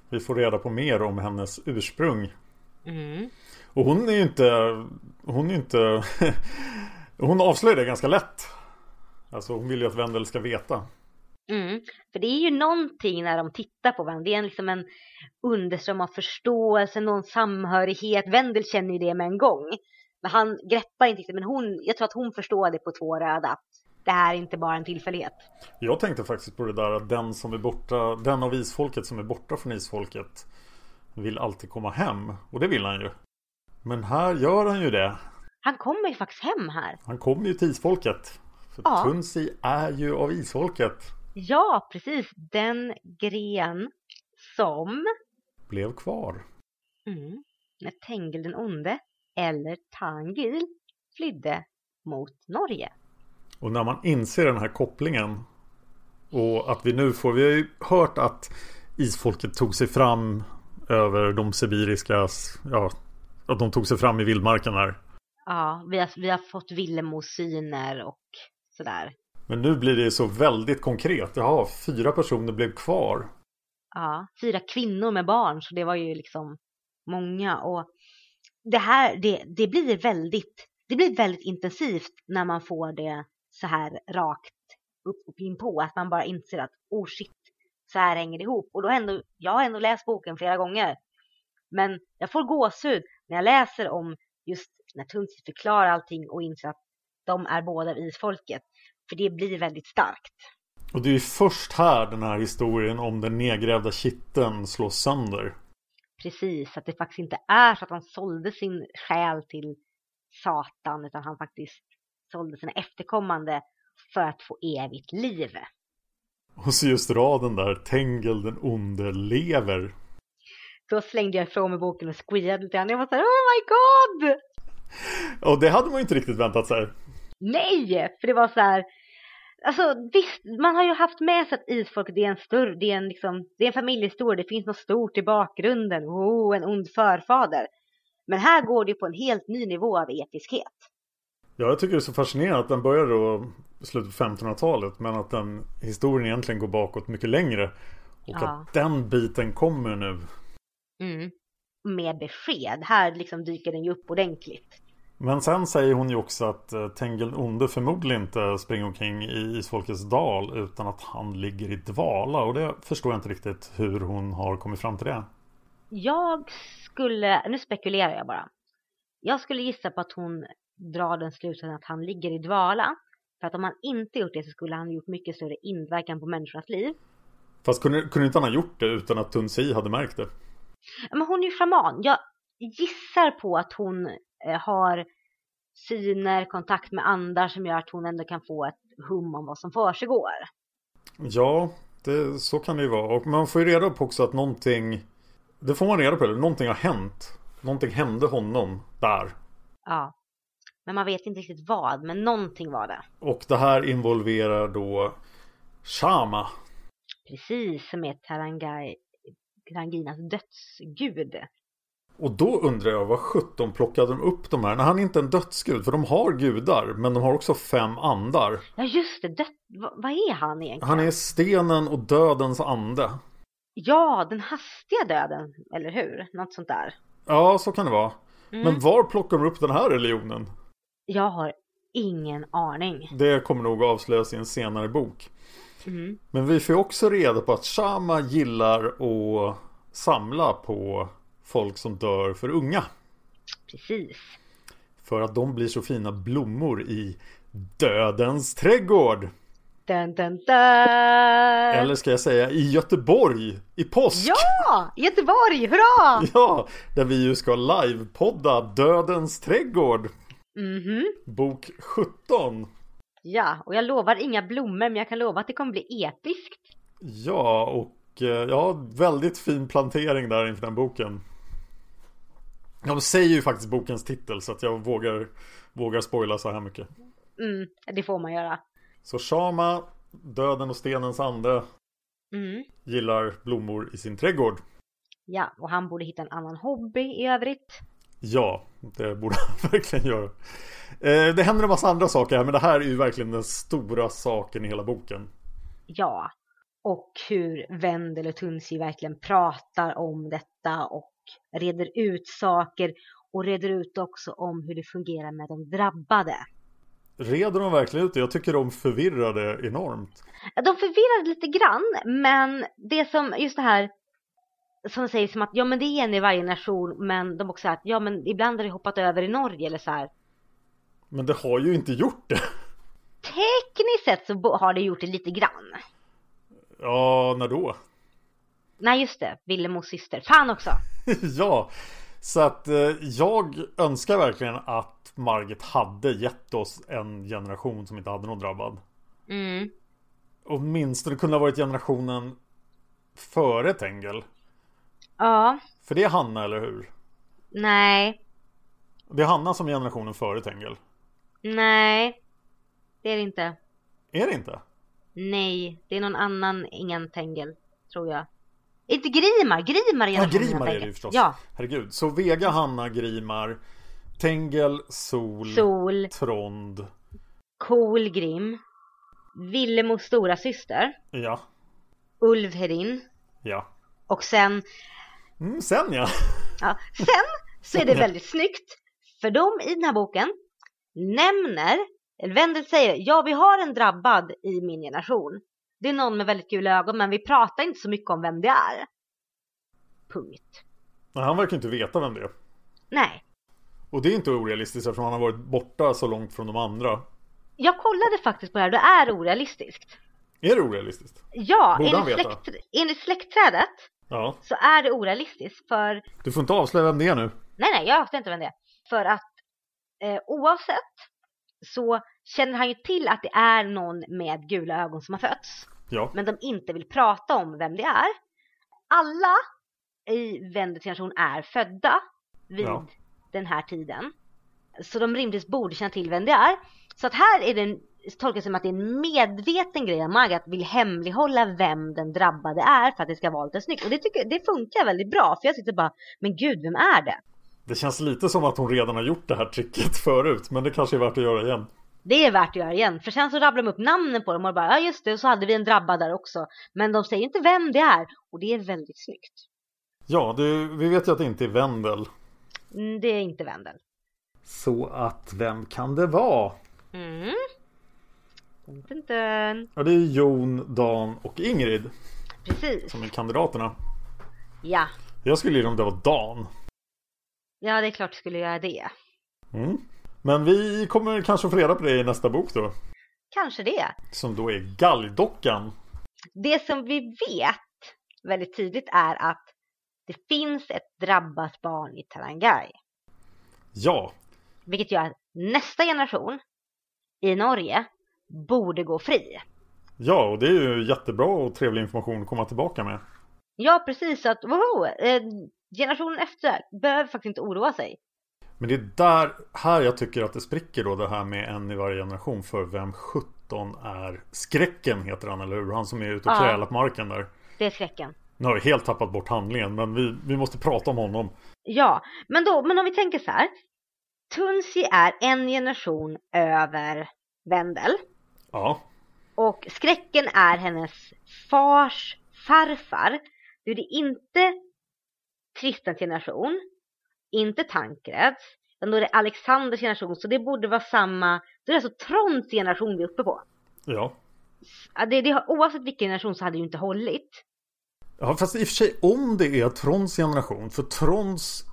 Vi får reda på mer om hennes ursprung Mm. Och hon är ju inte Hon är inte Hon avslöjar det ganska lätt Alltså hon vill ju att Wendel ska veta Mm. För det är ju någonting när de tittar på varandra. Det är liksom en underström av förståelse, någon samhörighet. Wendel känner ju det med en gång. Men han greppar inte riktigt. Men hon, jag tror att hon förstår det på två röda. Att det här är inte bara en tillfällighet. Jag tänkte faktiskt på det där att den som är borta Den av isfolket som är borta från isfolket Vill alltid komma hem Och det vill han ju Men här gör han ju det Han kommer ju faktiskt hem här. Han kommer ju till isfolket För Ja. Tunsi är ju av isfolket Ja, precis. Den gren som Blev kvar mm, när Tengil den onde eller Tangil flydde mot Norge. Och när man inser den här kopplingen och att vi nu får, vi har ju hört att isfolket tog sig fram över de sibiriska, ja, att de tog sig fram i vildmarken här. Ja, vi har, vi har fått Villemosyner och sådär. Men nu blir det så väldigt konkret. Jaha, fyra personer blev kvar. Ja, fyra kvinnor med barn, så det var ju liksom många. Och det här, det, det blir väldigt, det blir väldigt intensivt när man får det så här rakt upp och in på. Att man bara inser att, oh shit, så här hänger det ihop. Och då ändå, jag har ändå läst boken flera gånger. Men jag får gåshud när jag läser om just när Tunsi förklarar allting och inser att de är båda isfolket. För det blir väldigt starkt. Och det är ju först här den här historien om den nedgrävda kitteln slås sönder. Precis, att det faktiskt inte är så att han sålde sin själ till Satan utan han faktiskt sålde sina efterkommande för att få evigt liv. Och så just raden där, Tengel den onde lever. Då slängde jag ifrån mig boken och squeade lite grann. Jag var såhär, oh my god! Och det hade man ju inte riktigt väntat sig. Nej! För det var så här. Alltså visst, man har ju haft med sig att isfolk det är en större, det är en liksom, det är en familjehistoria, det finns något stort i bakgrunden, oh, en ond förfader. Men här går det på en helt ny nivå av episkhet. Ja, jag tycker det är så fascinerande att den börjar då i slutet på 1500-talet men att den historien egentligen går bakåt mycket längre. Och Ja. att den biten kommer nu. Mm. Med besked. Här liksom dyker den ju upp ordentligt. Men sen säger hon ju också att eh, Tengel onde förmodligen inte springer omkring i Isfolkets dal utan att han ligger i dvala. Och det förstår jag inte riktigt hur hon har kommit fram till det. Jag skulle, nu spekulerar jag bara. Jag skulle gissa på att hon drar den slutsatsen att han ligger i dvala. För att om han inte gjort det så skulle han gjort mycket större inverkan på människornas liv. Fast kunde, kunde inte han ha gjort det utan att Tunsi hade märkt det? Men hon är ju shaman. Jag gissar på att hon har syner, kontakt med andar som gör att hon ändå kan få ett hum om vad som försiggår. Ja, det, så kan det ju vara. Och man får ju reda på också att någonting Det får man reda på, eller någonting har hänt. Någonting hände honom där. Ja. Men man vet inte riktigt vad, men någonting var det. Och det här involverar då Shama. Precis, som är Tarangai, Taranginas dödsgud. Och då undrar jag, vad sjutton plockade de upp de här? När han är inte en dödsgud, för de har gudar, men de har också fem andar. Ja just det. Va, vad är han egentligen? Han är stenen och dödens ande. Ja, den hastiga döden, eller hur? Något sånt där. Ja, så kan det vara. Mm. Men var plockar de upp den här religionen? Jag har ingen aning. Det kommer nog avslöjas i en senare bok. Mm. Men vi får också reda på att Shama gillar att samla på folk som dör för unga. Precis. För att de blir så fina blommor i dödens trädgård. Dun, dun, dun. Eller ska jag säga i Göteborg i påsk. Ja! Göteborg, hurra! Ja, där vi ju ska livepodda Dödens trädgård. Mhm. Bok 17. Ja, och jag lovar inga blommor, men jag kan lova att det kommer bli episkt. Ja, och eh, ja, väldigt fin plantering där inför den boken. De säger ju faktiskt bokens titel så att jag vågar, vågar spoila så här mycket. Mm, det får man göra. Så Shama, Döden och Stenens ande, Mm. gillar blommor i sin trädgård. Ja, och han borde hitta en annan hobby i övrigt. Ja, det borde han verkligen göra. Eh, det händer en massa andra saker här, men det här är ju verkligen den stora saken i hela boken. Ja, och hur Wendel och Tunsi verkligen pratar om detta och reder ut saker och reder ut också om hur det fungerar med de drabbade. Reder de verkligen ut det? Jag tycker de förvirrade enormt. De förvirrade lite grann, men det som just det här som säger som att ja men det är en i varje nation men de också att ja men ibland har det hoppat över i Norge eller så här. Men det har ju inte gjort det. Tekniskt sett så har det gjort det lite grann. Ja, när då? Nej just det, Villemos syster. Fan också. ja, så att eh, jag önskar verkligen att Margit hade gett oss en generation som inte hade någon drabbad. Mm. Åtminstone kunde ha varit generationen före Tengel. Ja. För det är Hanna, eller hur? Nej. Det är Hanna som är generationen före Tengel. Nej. Det är det inte. Är det inte? Nej, det är någon annan ingen Tengel, tror jag. Inte Grimar, Grimar är Ja, Grimar är det ju förstås. Ja, Herregud. Så Vega, Hanna, Grimar, Tengel, Sol, Sol, Trond. Grim, Villemos stora syster, Ja, Ulvhedin ja. och sen, Mm, sen ja. ja, sen så är det väldigt snyggt för de i den här boken nämner, eller Wendel säger, ja vi har en drabbad i min generation. Det är någon med väldigt gula ögon men vi pratar inte så mycket om vem det är. Punkt. Men han verkar inte veta vem det är. Nej, Och det är inte orealistiskt eftersom han har varit borta så långt från de andra. jag kollade faktiskt på det här, det är orealistiskt. Är det orealistiskt? Ja, Borde enligt, släkt, enligt släktträdet Ja. så är det orealistiskt för Du får inte avslöja vem det är nu. Nej, nej, jag avslöjar inte vem det är. För att eh, oavsett så känner han ju till att det är någon med gula ögon som har fötts. Ja. Men de inte vill prata om vem det är. Alla i Wendels generation är födda vid Ja. den här tiden. Så de rimligtvis borde känna till vem det är. Så att här är det en, tolkas som att det är en medveten grej Margaret vill hemlighålla vem den drabbade är för att det ska vara lite snyggt. Och det, tycker, det funkar väldigt bra för jag sitter bara, men gud vem är det? Det känns lite som att hon redan har gjort det här tricket förut. Men det kanske är värt att göra igen. Det är värt att göra igen. För sen så rabblar de upp namnen på dem och bara, ja just det, och så hade vi en drabbad där också. Men de säger inte vem det är. Och det är väldigt snyggt. Ja, det, vi vet ju att det inte är Wendel. Mm, det är inte Wendel. Så att vem kan det vara? Mm. Dun, dun, dun. Ja, det är Jon, Dan och Ingrid Precis. som är kandidaterna. Ja. Jag skulle gilla om det var Dan. Ja, det är klart skulle göra det. Mm. Men vi kommer kanske få reda på det i nästa bok då. Kanske det. Som då är Galgdockan. Det som vi vet väldigt tydligt är att det finns ett drabbat barn i Tarangai. Ja, Vilket gör att nästa generation i Norge borde gå fri. ja och det är ju jättebra och trevlig information att komma tillbaka med. Ja, precis. Så att, woho, eh, generationen efter behöver faktiskt inte oroa sig. Men det är där, här jag tycker att det spricker då det här med en i varje generation för vem 17 är Skräcken heter han, eller hur? Han som är ute och Ja. krälar på marken där. Det är skräcken. Nu har jag helt tappat bort handlingen men vi, vi måste prata om honom. Ja, men, då, men om vi tänker så här. Tunsi är en generation över Wendel. Ja, Och skräcken är hennes fars farfar. Då är det inte Tristans generation, inte Tankreds, utan då är det Alexanders generation. Så det borde vara samma, då är det alltså Trons generation vi är uppe på. ja. Det, det, oavsett vilken generation så hade det ju inte hållit. Ja, fast i och för sig om det är Trons generation, för Trons,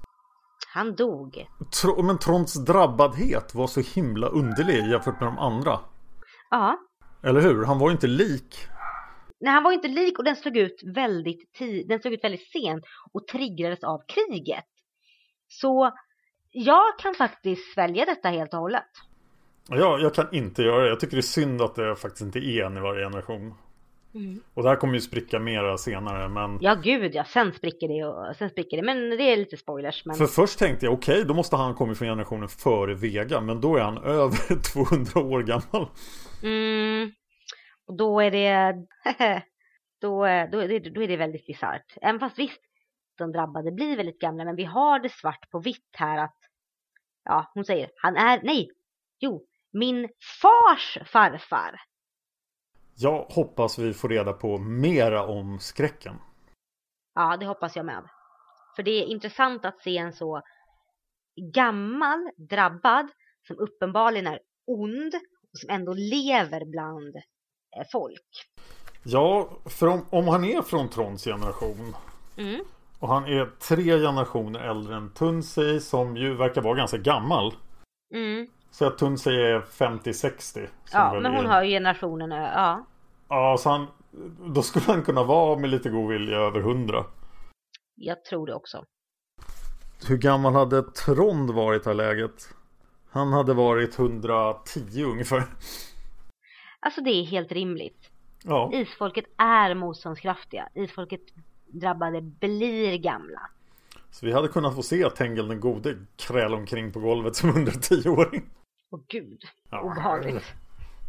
Han dog. tro, men Trons drabbadhet var så himla underlig jämfört med de andra. Ja. Eller hur? Han var ju inte lik. Nej, han var ju inte lik och den slog ut väldigt tid, den slog ut väldigt sent och triggades av kriget. Så jag kan faktiskt svälja detta helt och hållet. Ja, jag kan inte göra det. Jag tycker det är synd att det faktiskt inte är en i varje generation. Mm. Och det här kommer ju spricka mera senare men Ja gud ja, sen spricker det och sen spricker det. Men det är lite spoilers. Men För först tänkte jag okej, då måste han kommit från generationen före Vega Men då är han över 200 år gammal mm, och då är det då, då, är det, då är det väldigt bisarrt. Även fast visst, de drabbade blir väldigt gamla. Men vi har det svart på vitt här att ja, hon säger han är, nej, jo, min fars farfar. Jag hoppas vi får reda på mera om skräcken Ja, det hoppas jag med. För det är intressant att se en så gammal drabbad som uppenbarligen är ond och som ändå lever bland eh, folk. Ja, för om, om han är från Trons generation Mm. Och han är tre generationer äldre än Tunsey som ju verkar vara ganska gammal. Mm. Så att Tunsey är 50-60. som Ja, men hon är- har ju generationen, ö- ja. Ja, så han, då skulle han kunna vara med lite god vilja över 100. Jag tror det också. Hur gammal hade Trond varit i det här läget? Han hade varit 110 ungefär. Alltså det är helt rimligt. Ja, Isfolket är motståndskraftiga. Isfolket drabbade blir gamla. så vi hade kunnat få se Tengil den gode kräla omkring på golvet som 110-åring. Åh gud, obehagligt.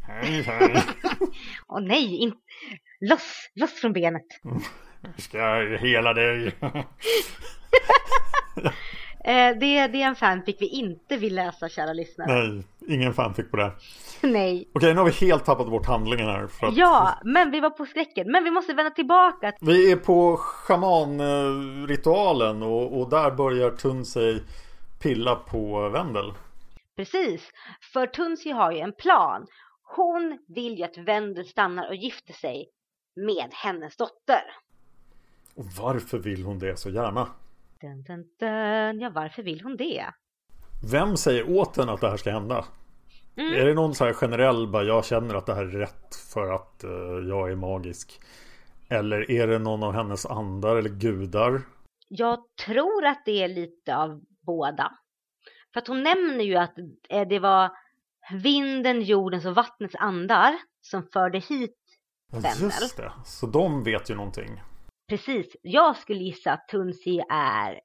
Hej, hej. Åh nej, in... loss, loss från benet. Ska jag hela dig? Eh, det, det är en fanfic vi inte vill läsa, kära lyssnare. Nej, ingen fanfic på det. Nej. Okej, nu har vi helt tappat bort handlingen här. Att Ja, men vi var på skräcken. Men vi måste vända tillbaka. Vi är på schamanritualen och, och där börjar Tunsey pilla på Vendel. Precis. För Tunsi har ju en plan. Hon vill ju att Wendel stannar och gifter sig med hennes dotter. Och varför vill hon det så gärna? Dun, dun, dun. Ja, varför vill hon det? Vem säger åt henne att det här ska hända? Mm. Är det någon så här generell bara jag känner att det här är rätt för att eh, jag är magisk? Eller är det någon av hennes andar eller gudar? Jag tror att det är lite av båda. För att hon nämner ju att eh, det var vinden, jordens och vattnets andar som förde hit Ja, Vendel. Just det, så de vet ju någonting. Precis. Jag skulle gissa att Tunsi är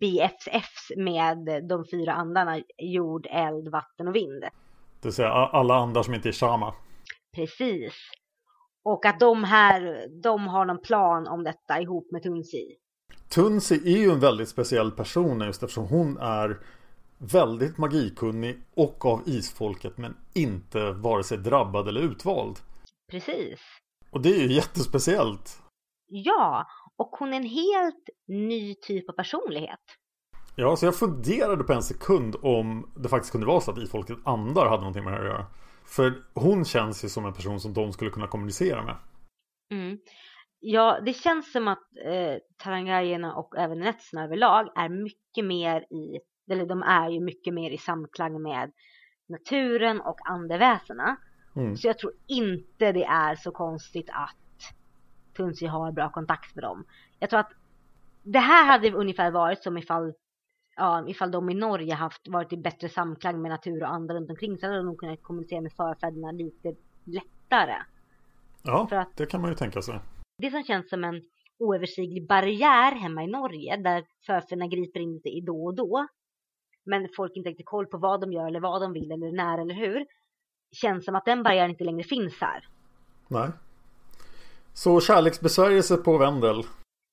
BFFs med de fyra andarna jord, eld, vatten och vind. Det vill säga alla andar som inte är Shama. Precis. Och att de här, de har någon plan om detta ihop med Tunsi. Tunsi är ju en väldigt speciell person just eftersom hon är väldigt magikunnig och av isfolket men inte vare sig drabbad eller utvald. Precis. Och det är ju jättespeciellt. Ja, och hon är en helt ny typ av personlighet. Ja, så jag funderade på en sekund om det faktiskt kunde vara så att isfolket andar hade någonting med det här att göra. För hon känns ju som en person som de skulle kunna kommunicera med. Mm. Ja, det känns som att eh, Tarangajerna och även Netsna överlag är mycket mer i, eller de är ju mycket mer i samklang med naturen och andeväsena. Mm. Så jag tror inte det är så konstigt att Tunsi har bra kontakt med dem. Jag tror att det här hade ungefär varit som ifall, ja, ifall de i Norge haft varit i bättre samklang med natur och andra runt omkring så hade de nog kunnat kommunicera med förfäderna lite lättare. Ja, För att- det kan man ju tänka sig. Det som känns som en oöverstiglig barriär hemma i Norge där förfäderna griper in lite då och då men folk inte riktigt koll på vad de gör eller vad de vill eller när eller hur känns som att den barriären inte längre finns här. Nej. Så kärleksbesvärjelse på Vendel.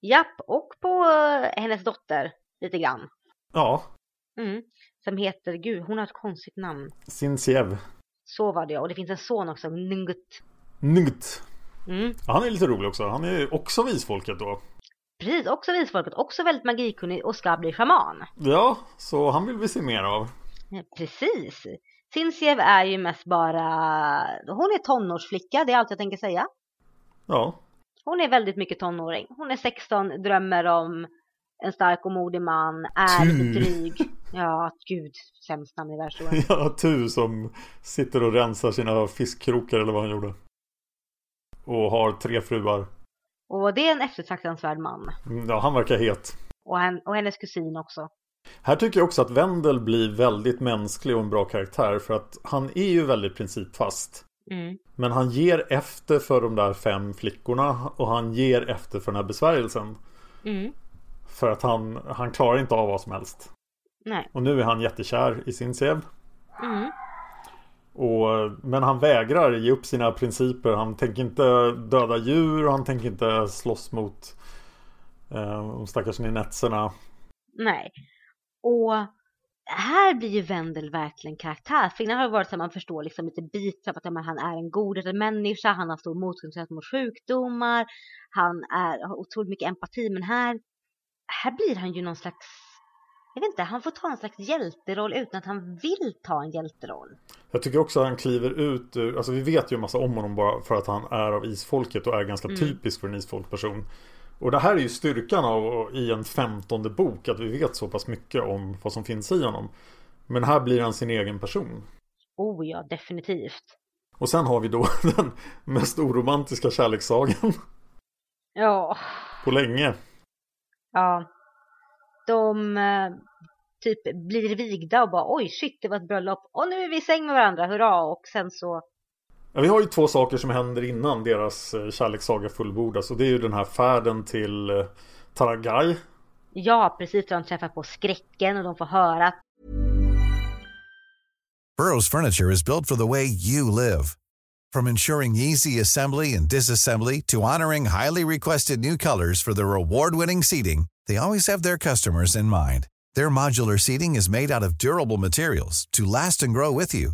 Japp, och på eh, hennes dotter lite grann. Ja, Mm. Som heter, gud hon har ett konstigt namn. Sinsiev. Så var det ja. Och det finns en son också, Nungut. Ngt. Mm. Ja, Han är lite rolig också. Han är också visfolket då. Precis, också visfolket, också väldigt magikunnig och ska bli shaman. Ja, så han vill vi se mer av. Ja, precis. Sinsiev är ju mest bara, hon är tonårsflicka, det är allt jag tänker säga. Ja, Hon är väldigt mycket tonåring. Hon är 16, drömmer om en stark och modig man, är Tu. lite dryg. Ja, gud, sämst namn i världshistorien. ja Tu som sitter och rensar sina fiskkrokar eller vad han gjorde. Och har tre fruar. Och det är en eftertraktansvärd man. Mm, Ja, han verkar het. Och, hen, och hennes kusin också. Här tycker jag också att Wendel blir väldigt mänsklig och en bra karaktär för att han är ju väldigt principfast. Mm. Men han ger efter för de där fem flickorna och han ger efter för den här besvärjelsen. Mm. För att han, han klarar inte av vad som helst. Nej. Och nu är han jättekär i sin sev. Mm. Och, men han vägrar ge upp sina principer. Han tänker inte döda djur. Han tänker inte slåss mot eh, de stackars ninetserna. Nej. Och här blir ju Wendel verkligen karaktär. För innan har det varit så att man förstår liksom lite bitar att ja, han är en godhjärtad människa, han har stor motståndskraft mot sjukdomar, han är, har otroligt mycket empati. Men här här blir han ju någon slags, jag vet inte, han får ta en slags hjälteroll utan att han vill ta en hjälteroll. Jag tycker också att han kliver ut ur, alltså vi vet ju en massa om honom bara för att han är av isfolket och är ganska Mm. typisk för en isfolkperson. Och det här är ju styrkan av i en femtonde bok att vi vet så pass mycket om vad som finns i honom. Men här blir han sin egen person. Oh ja, definitivt. Och sen har vi då den mest oromantiska kärlekssagan Ja, på länge. ja. De eh, typ blir vigda och bara oj shit det var ett bröllop och nu är vi i säng med varandra, hurra och sen så Ja, vi har ju två saker som händer innan deras eh, kärlekssaga fullbordas. Och det är ju den här färden till eh, Tarangay. Ja, precis. De träffar på skräcken och de får höra att Burrow's furniture is built for the way you live. From ensuring easy assembly and disassembly to honoring highly requested new colors for their award-winning seating, they always have their customers in mind. Their modular seating is made out of durable materials to last and grow with you.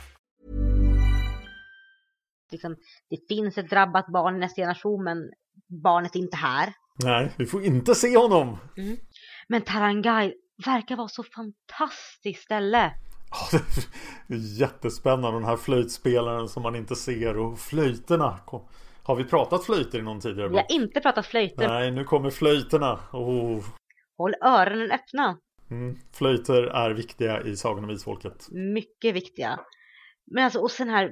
Liksom, det finns ett drabbat barn i nästa generation men barnet är inte här. Nej, vi får inte se honom. Men Tarangay verkar vara så fantastiskt ställe. Ja, det är jättespännande den här flöjtspelaren som man inte ser och flöjterna. Har vi pratat flöjter i någon tidigare Vi har inte pratat flöjter. Nej, nu kommer flöjterna. Oh. Håll öronen öppna. Mm. Flöjter är viktiga i Sagan om Isfolket. Mycket viktiga. Men alltså, och sen här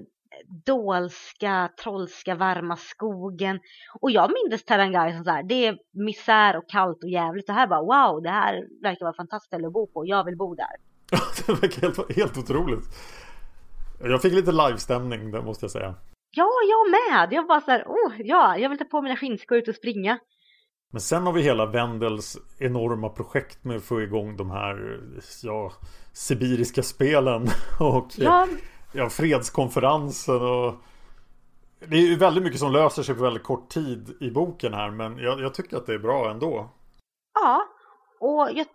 dolska, trollska, varma skogen. Och jag minns Tarangay som så här, det är misär och kallt och jävligt. Det här bara wow, det här verkar vara fantastiskt att bo på. Jag vill bo där. det verkar helt, helt otroligt. Jag fick lite livestämning, det måste jag säga. Ja, jag med! Jag bara så här, oh ja, jag vill ta på mina skinnskor ut och springa. Men sen har vi hela Wendels enorma projekt med att få igång de här ja, sibiriska spelen och Ja. Ja, fredskonferensen och det är ju väldigt mycket som löser sig på väldigt kort tid i boken här men jag, jag tycker att det är bra ändå. Ja, och jag,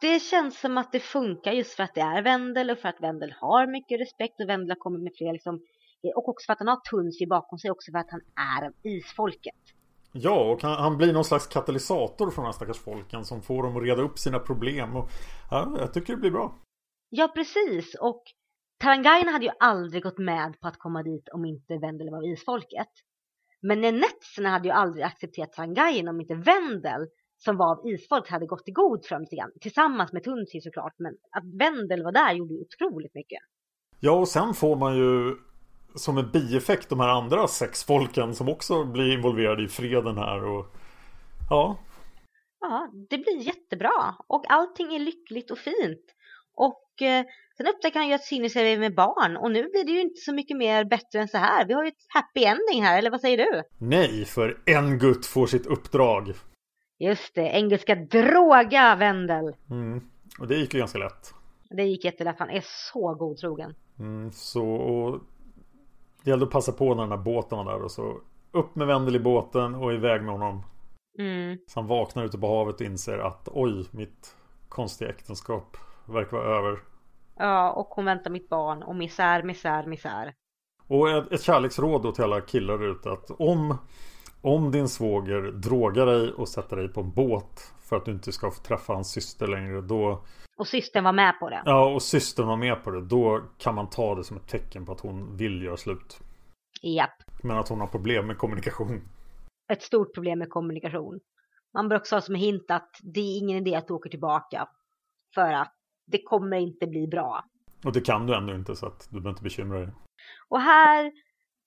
det känns som att det funkar just för att det är Wendel och för att Wendel har mycket respekt och Wendel har kommit med fler liksom, och också för att han har Tunsi bakom sig också för att han är av isfolket. Ja, och han, han blir någon slags katalysator för de här stackars folken som får dem att reda upp sina problem och ja, jag tycker det blir bra. Ja, precis. Och Tarangayen hade ju aldrig gått med på att komma dit om inte Wendel var isfolket. Men Nenetserna hade ju aldrig accepterat Tarangayen om inte Wendel, som var av isfolk, hade gått i god för dem lite grann. Tillsammans med Tunsi såklart, men att Wendel var där gjorde ju otroligt mycket. Ja, och sen får man ju som en bieffekt de här andra sex folken som också blir involverade i freden här och ja, Ja, det blir jättebra och allting är lyckligt och fint. Och eh, sen upptäcker han ju att Sinus är med barn och nu blir det ju inte så mycket mer bättre än så här. Vi har ju ett happy ending här, eller vad säger du? nej, för en gutt får sitt uppdrag. Just det, engelska droga Wendel. Mm. Och det gick ju ganska lätt. Det gick jättelätt, han är så godtrogen. Mm, så och det gällde att passa på när den här båten var där och så upp med Wendel i båten och iväg med honom. Mm. Så han vaknar ute på havet och inser att oj, mitt konstiga äktenskap verkar vara över. Ja, och hon väntar mitt barn och misär, misär, misär. Och ett, ett kärleksråd då till alla killar ute att om Om din svåger drogar dig och sätter dig på en båt för att du inte ska få träffa hans syster längre då Och systern var med på det. Ja och systern var med på det Då kan man ta det som ett tecken på att hon vill göra slut Japp. Men att hon har problem med kommunikation Ett stort problem med kommunikation. Man bör också ha som hint att det är ingen idé att du åker tillbaka. För att det kommer inte bli bra. Och det kan du ändå inte så att du behöver inte bekymra dig Och här,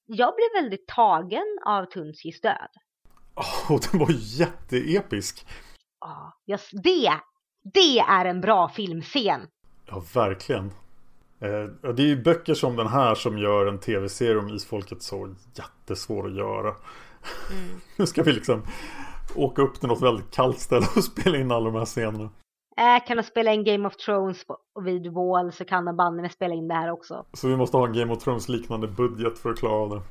jag blev väldigt tagen av Tunskis död. Och den var jätteepisk Ja, det, det är en bra filmscen. Ja, verkligen. Eh, det är ju böcker som den här som gör en tv-serie om isfolket så jättesvår att göra. nu ska vi liksom åka upp till något väldigt kallt ställe och spela in alla de här scenerna. Äh, kan de spela in Game of Thrones vid Wall så kan de banne spela in det här också. Så vi måste ha en Game of Thrones liknande budget för att klara det.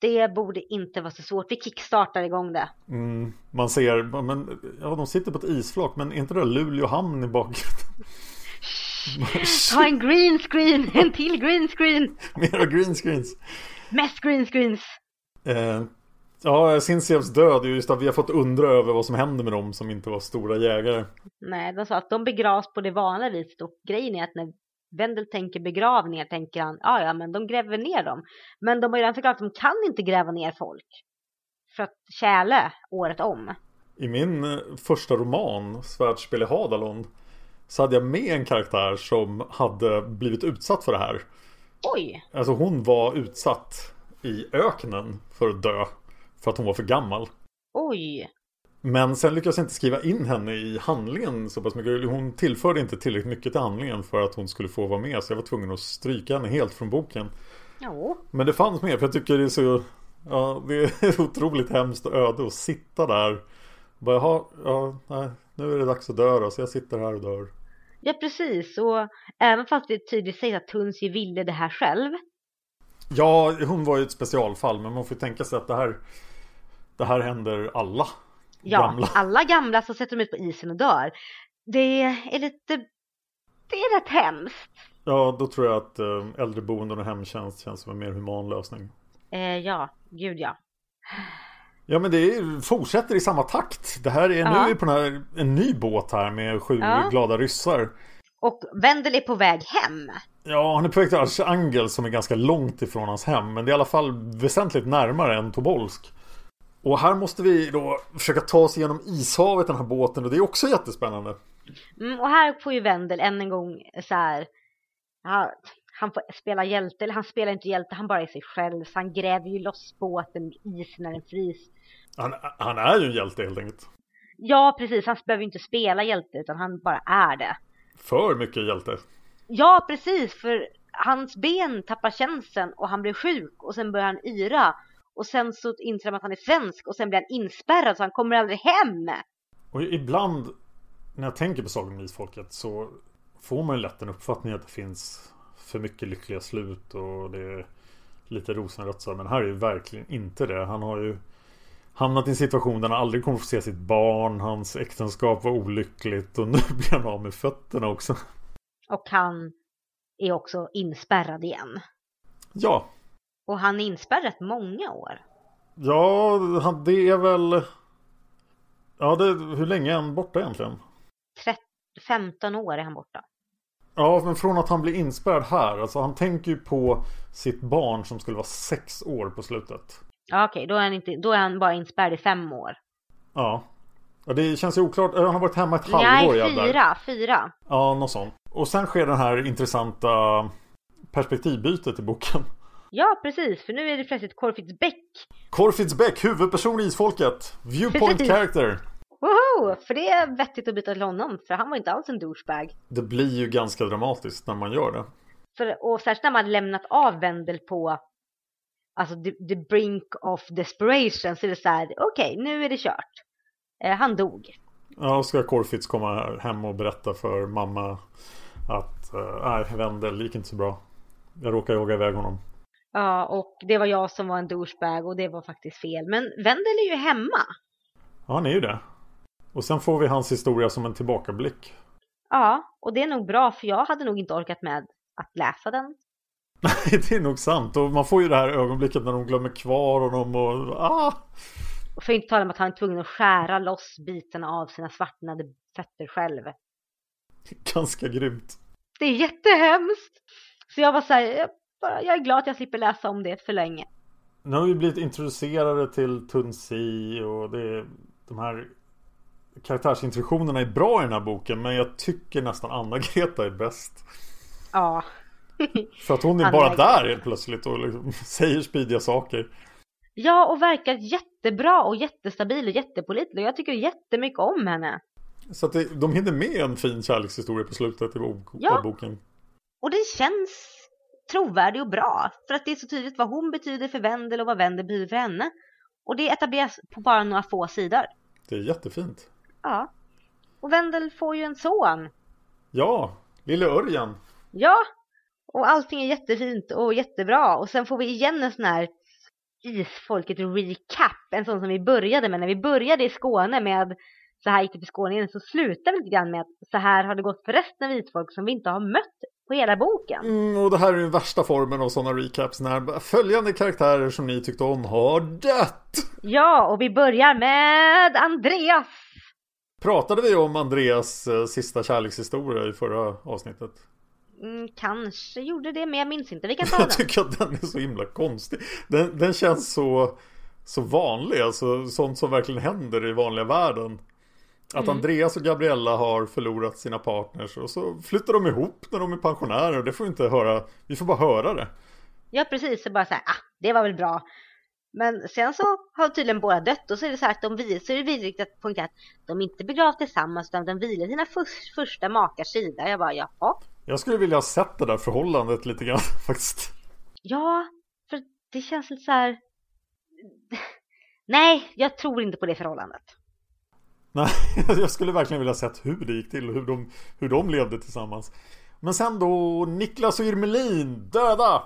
Det borde inte vara så svårt. Vi kickstartar igång det. Mm, man ser, men, ja de sitter på ett isflak men är inte det Luleå hamn i bakgrunden? Ta en green screen, en till green screen. Mera green screens. Mest green screens. Eh, ja, Sinsievs död är ju just att vi har fått undra över vad som händer med dem som inte var stora jägare. Nej, de sa att de begravs på det vanliga viset och grejen är att när Wendel tänker begravningar tänker han, ja ja men de gräver ner dem. Men de har ju redan förklarat att de kan inte gräva ner folk. För att tjäle året om. I min eh, första roman, Svärdspel i Hadalon, så hade jag med en karaktär som hade blivit utsatt för det här. Oj! Alltså hon var utsatt i öknen för att dö. För att hon var för gammal. Oj! Men sen lyckades jag inte skriva in henne i handlingen så pass mycket. Hon tillförde inte tillräckligt mycket till handlingen för att hon skulle få vara med. Så jag var tvungen att stryka henne helt från boken. Jo. Men det fanns med för jag tycker det är så Ja det är otroligt hemskt öde att sitta där Bara jaha, ja nej, nu är det dags att dö då så jag sitter här och dör Ja precis och även fast det tydligt sägs att Tunsi ville det här själv. Ja hon var ju ett specialfall men man får tänka sig att det här Det här händer alla Ja, gamla. alla gamla som sätter dem ut på isen och dör. Det är lite, det är rätt hemskt. Ja då tror jag att eh, äldreboenden och hemtjänst känns som en mer human lösning Eh, ja, gud ja. Ja men det är, fortsätter i samma takt Det här är, nu Ja. är vi på den här, en ny båt här med sju Ja. glada ryssar Och Wendel är på väg hem. Ja, han är på väg till Archangel som är ganska långt ifrån hans hem. Men det är i alla fall väsentligt närmare än Tobolsk. Och här måste vi då försöka ta oss igenom ishavet den här båten och det är också jättespännande. Mm, och här får ju Wendel än en gång så här. Ja, han får spela hjälte, eller han spelar inte hjälte, han bara är sig själv. Så han gräver ju loss båten ur isen när den frys. Han, han är ju en hjälte helt enkelt. Ja, precis. Han behöver ju inte spela hjälte, utan han bara är det. För mycket hjälte. Ja, precis. För hans ben tappar känseln och han blir sjuk och sen börjar han yra. Och sen så inser han att han är svensk och sen blir han inspärrad så han kommer aldrig hem. Och ibland när jag tänker på Sagan om Isfolket så får man ju lätt en uppfattning att det finns för mycket lyckliga slut och det är lite rosenrött så. Men här är ju verkligen inte det. Han har ju hamnat i en situation där han aldrig kommer få se sitt barn. Hans äktenskap var olyckligt och nu blir han av med fötterna också. Och han är också inspärrad igen. Ja, Och han är inspärrad rätt många år. ja det är väl... Ja, det, hur länge är han borta egentligen? 13, 15 år är han borta. Ja, men från att han blir inspärrad här. Alltså han tänker ju på sitt barn som skulle vara sex år på slutet. Ja, okej, då, är han inte, då är han bara inspärrad i fem år. Ja. ja det känns ju oklart. Han har varit hemma ett halvår. Nej, ja, där. fyra, fyra. Ja, något sånt. Och sen sker den här intressanta perspektivbytet i boken. Ja, precis, för nu är det plötsligt Corfitz Beck. Corfitz Beck, huvudperson i Isfolket. Viewpoint Precis. character. Woho! För det är vettigt att byta till honom, för han var inte alls en douchebag. Det blir ju ganska dramatiskt när man gör det. För, och särskilt när man lämnat av Wendel på alltså the, the brink of desperation så är det så här, okej, nu är det kört. Eh, han dog. Ja, och ska Corfitz komma hem och berätta för mamma att eh, nej, Wendel gick inte så bra. Jag råkade jaga iväg honom. Ja, och det var jag som var en douchebag och det var faktiskt fel. Men Wendel är ju hemma. Ja, han är ju det. Och sen får vi hans historia som en tillbakablick. Ja, och det är nog bra för jag hade nog inte orkat med att läsa den. Nej, det är nog sant. Och man får ju det här ögonblicket när de glömmer kvar honom och... Ah! Och för att inte tala om att han är tvungen att skära loss bitarna av sina svartnade fötter själv. Ganska grymt. Det är jättehemskt! Så jag var så här, bara, jag är glad att jag slipper läsa om det för länge. Nu har vi blivit introducerade till Tunsi och det de här karaktärsintroduktionerna är bra i den här boken men jag tycker nästan Anna-Greta är bäst. Ja. För att hon är bara där helt plötsligt och liksom säger spydiga saker. Ja, och verkar jättebra och jättestabil och jättepålitlig. Jag tycker jättemycket om henne. Så att det, de hinner med en fin kärlekshistoria på slutet i Ja. boken. Och det känns trovärdig och bra. För att det är så tydligt vad hon betyder för Wendel och vad Wendel betyder för henne. Och det etableras på bara några få sidor. Det är jättefint. Ja. Och Wendel får ju en son. Ja, lille Örjan. Ja. Och allting är jättefint och jättebra. Och sen får vi igen en sån här isfolket recap. En sån som vi började med. När vi började i Skåne med så här gick det för Skåne igen, så slutar vi lite grann med att så här har det gått för resten av vitfolk som vi inte har mött på hela boken. Mm, och det här är den värsta formen av sådana recaps när följande karaktärer som ni tyckte om har dött. Ja, och vi börjar med Andreas. Pratade vi om Andreas eh, sista kärlekshistoria i förra avsnittet? Mm, kanske gjorde det, men jag minns inte. Vi kan ta den. Jag tycker att den är så himla konstig. Den, den känns så, så vanlig, alltså sånt som verkligen händer i vanliga världen. Att Mm. Andreas och Gabriella har förlorat sina partners och så flyttar de ihop när de är pensionärer och det får vi inte höra. Vi får bara höra det. Ja, precis. Så bara så här, ah, det var väl bra. Men sen så har tydligen båda dött och så är det så här att de så är det vidrigt att poängtera att de inte begravt tillsammans utan de vilar sina för, första makars sida. Jag bara, jaha. Jag skulle vilja ha sett det där förhållandet lite grann faktiskt. Ja, för det känns lite så här. Nej, jag tror inte på det förhållandet. Nej, jag skulle verkligen vilja sett hur det gick till och hur de, hur de levde tillsammans. Men sen då Niklas och Irmelin döda!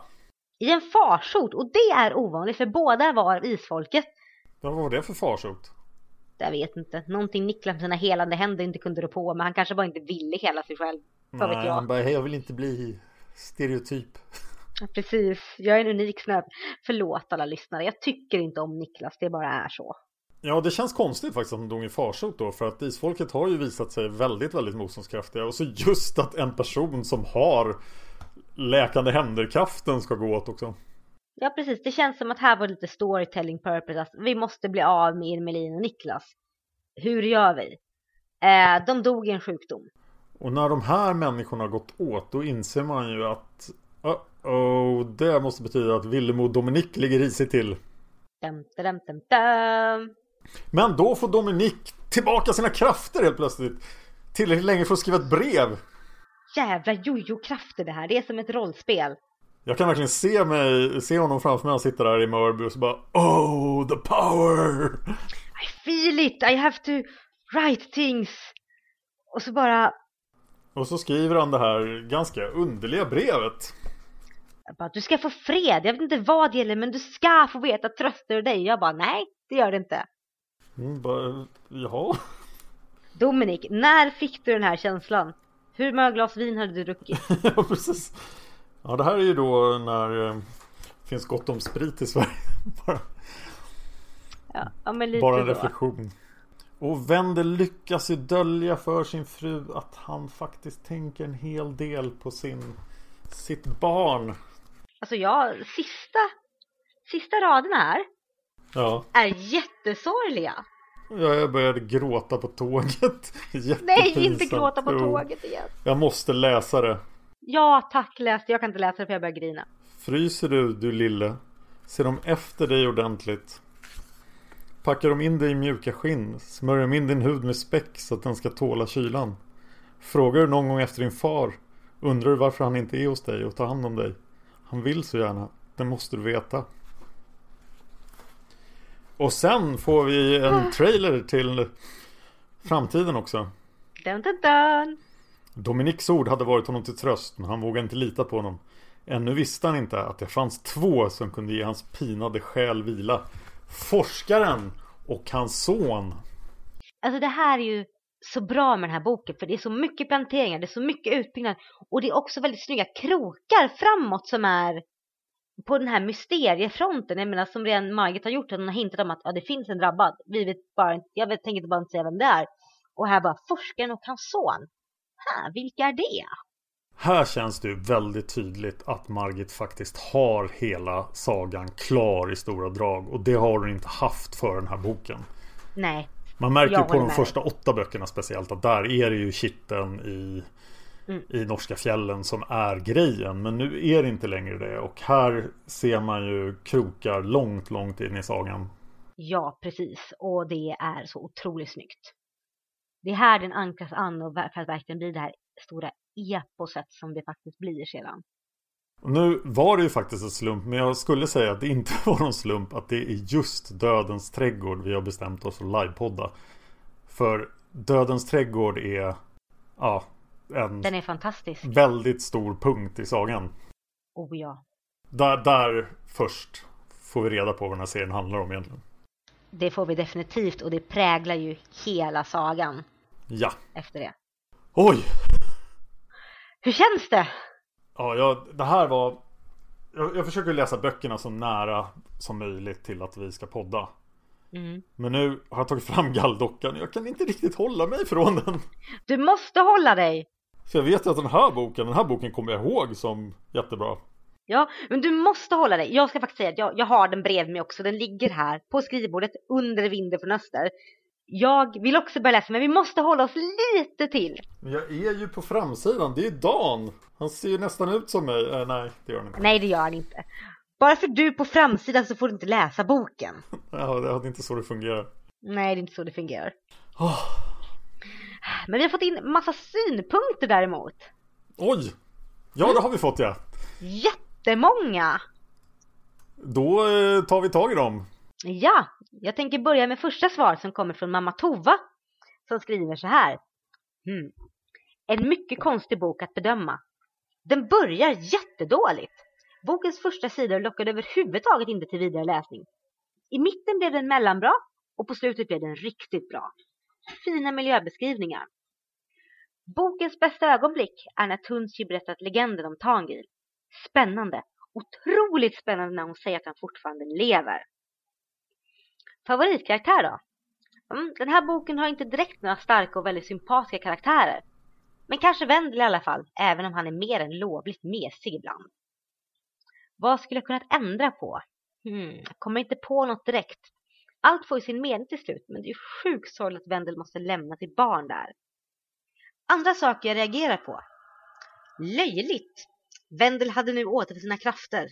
I en farsot, och det är ovanligt för båda var isfolket. Vad var det för farsot? Jag vet inte, någonting Niklas med sina helande händer inte kunde rå på, men han kanske bara inte ville hela sig själv. Vad Nej, jag. han bara, hej jag vill inte bli stereotyp. Ja, Precis, jag är en unik snöp. Förlåt alla lyssnare, jag tycker inte om Niklas, det bara är så. Ja, det känns konstigt faktiskt att de dog i farsot då. För att isfolket har ju visat sig väldigt, väldigt motståndskraftiga. Och så just att en person som har läkande händerkraften ska gå åt också. Ja precis, det känns som att här var lite storytelling purpose. Alltså, vi måste bli av med Irmelin och Niklas. Hur gör vi? Eh, de dog i en sjukdom. Och när de här människorna har gått åt då inser man ju att oh, det måste betyda att Willem och Dominik ligger risigt till. Dum, dum, dum, dum. Men då får Dominik tillbaka sina krafter helt plötsligt. Tillräckligt länge för att skriva ett brev. Jävla jojo-krafter det här, det är som ett rollspel. Jag kan verkligen se, mig, se honom framför mig. Han sitter där i Mörby och så bara Oh, the power! I feel it, I have to write things. Och så bara, Och så skriver han det här ganska underliga brevet. jag bara, du ska få fred. Jag vet inte vad det gäller, men du ska få veta att tröstar dig. Jag bara, nej, det gör det inte. Mm, bara, jaha. Dominik, när fick du den här känslan? Hur många glas vin hade du druckit? ja, precis. Ja, det här är ju då när det eh, finns gott om sprit i Sverige. bara, Ja, ja bara en så. reflektion. Och Wendel lyckas ju dölja för sin fru att han faktiskt tänker en hel del på sin, sitt barn. Alltså ja, sista, sista raderna här Ja, är jättesorgliga. Ja, jag började gråta på tåget. Nej, inte gråta på tåget igen. Jag måste läsa det. Ja, tack, läs det. Jag kan inte läsa det för jag börjar grina. Fryser du, du lille? Ser de efter dig ordentligt? Packar de in dig i mjuka skinn? Smörjer de in din hud med späck så att den ska tåla kylan? Frågar du någon gång efter din far? Undrar du varför han inte är hos dig och tar hand om dig? Han vill så gärna. Det måste du veta. Och sen får vi en trailer till framtiden också. Dun, dun, dun. Dominiks ord hade varit honom till tröst men han vågade inte lita på honom. Ännu visste han inte att det fanns två som kunde ge hans pinade själ vila. Forskaren och hans son. Alltså det här är ju så bra med den här boken för det är så mycket planteringar, det är så mycket utbyggnad och det är också väldigt snygga krokar framåt som är på den här mysteriefronten, jag menar som redan Margit har gjort, hon har hintat om att ja, det finns en drabbad. Vi vet bara inte, jag vet, tänker inte bara inte säga vem det är. Och här bara forskaren och hans son. Ha, vilka är det? Här känns det ju väldigt tydligt att Margit faktiskt har hela sagan klar i stora drag. Och det har hon inte haft för den här boken. Nej. Man märker ju på de med första åtta böckerna speciellt att där är det ju kitteln i, Mm. i norska fjällen som är grejen. Men nu är det inte längre det. Och här ser man ju krokar långt, långt in i sagan. Ja, precis. Och det är så otroligt snyggt. Det är här den ankras an och för att verkligen bli det här stora eposet som det faktiskt blir sedan. Nu var det ju faktiskt en slump, men jag skulle säga att det inte var någon slump att det är just Dödens trädgård vi har bestämt oss för att livepodda. För Dödens trädgård är ja, en Den är fantastisk. väldigt stor punkt i sagan. Oh ja. Där, där först får vi reda på vad den här serien handlar om egentligen. Det får vi definitivt och det präglar ju hela sagan Ja. efter det. Oj! Hur känns det? Ja, jag, det här var... Jag, jag försöker läsa böckerna så nära som möjligt till att vi ska podda. Mm. Men nu har jag tagit fram galldockan och jag kan inte riktigt hålla mig från den. Du måste hålla dig! För jag vet ju att den här boken, den här boken kommer jag ihåg som jättebra. Ja, men du måste hålla dig. Jag ska faktiskt säga att jag, jag har den bredvid mig också. Den ligger här på skrivbordet under vinden från öster. Jag vill också börja läsa, men vi måste hålla oss lite till. Men jag är ju på framsidan, det är Dan. Han ser ju nästan ut som mig. Äh, nej, det gör han inte. Nej, det gör han inte. Bara för du är på framsidan så får du inte läsa boken. Ja, det är inte så det fungerar. Nej, det är inte så det fungerar. Oh, Men vi har fått in massa synpunkter däremot. oj! Ja, det har vi fått ja. Jättemånga! Då eh, tar vi tag i dem. Ja, jag tänker börja med första svar som kommer från mamma Tova. Som skriver så här. Hmm. En mycket konstig bok att bedöma. Den börjar jättedåligt. Bokens första sidor lockade överhuvudtaget inte till vidare läsning. I mitten blev den mellanbra och på slutet blev den riktigt bra. Fina miljöbeskrivningar. Bokens bästa ögonblick är när Tunsi berättat legenden om Tangil. Spännande. Otroligt spännande när hon säger att han fortfarande lever. Favoritkaraktär då? Mm, den här boken har inte direkt några starka och väldigt sympatiska karaktärer. Men kanske Wendel i alla fall, även om han är mer än lovligt mesig ibland. Vad skulle jag kunnat ändra på? Hmm, jag kommer inte på något direkt. Allt får ju sin mening till slut, men det är ju sjukt sorgligt att Wendel måste lämna sitt barn där. Andra saker jag reagerar på. Löjligt! Wendel hade nu återfått sina krafter.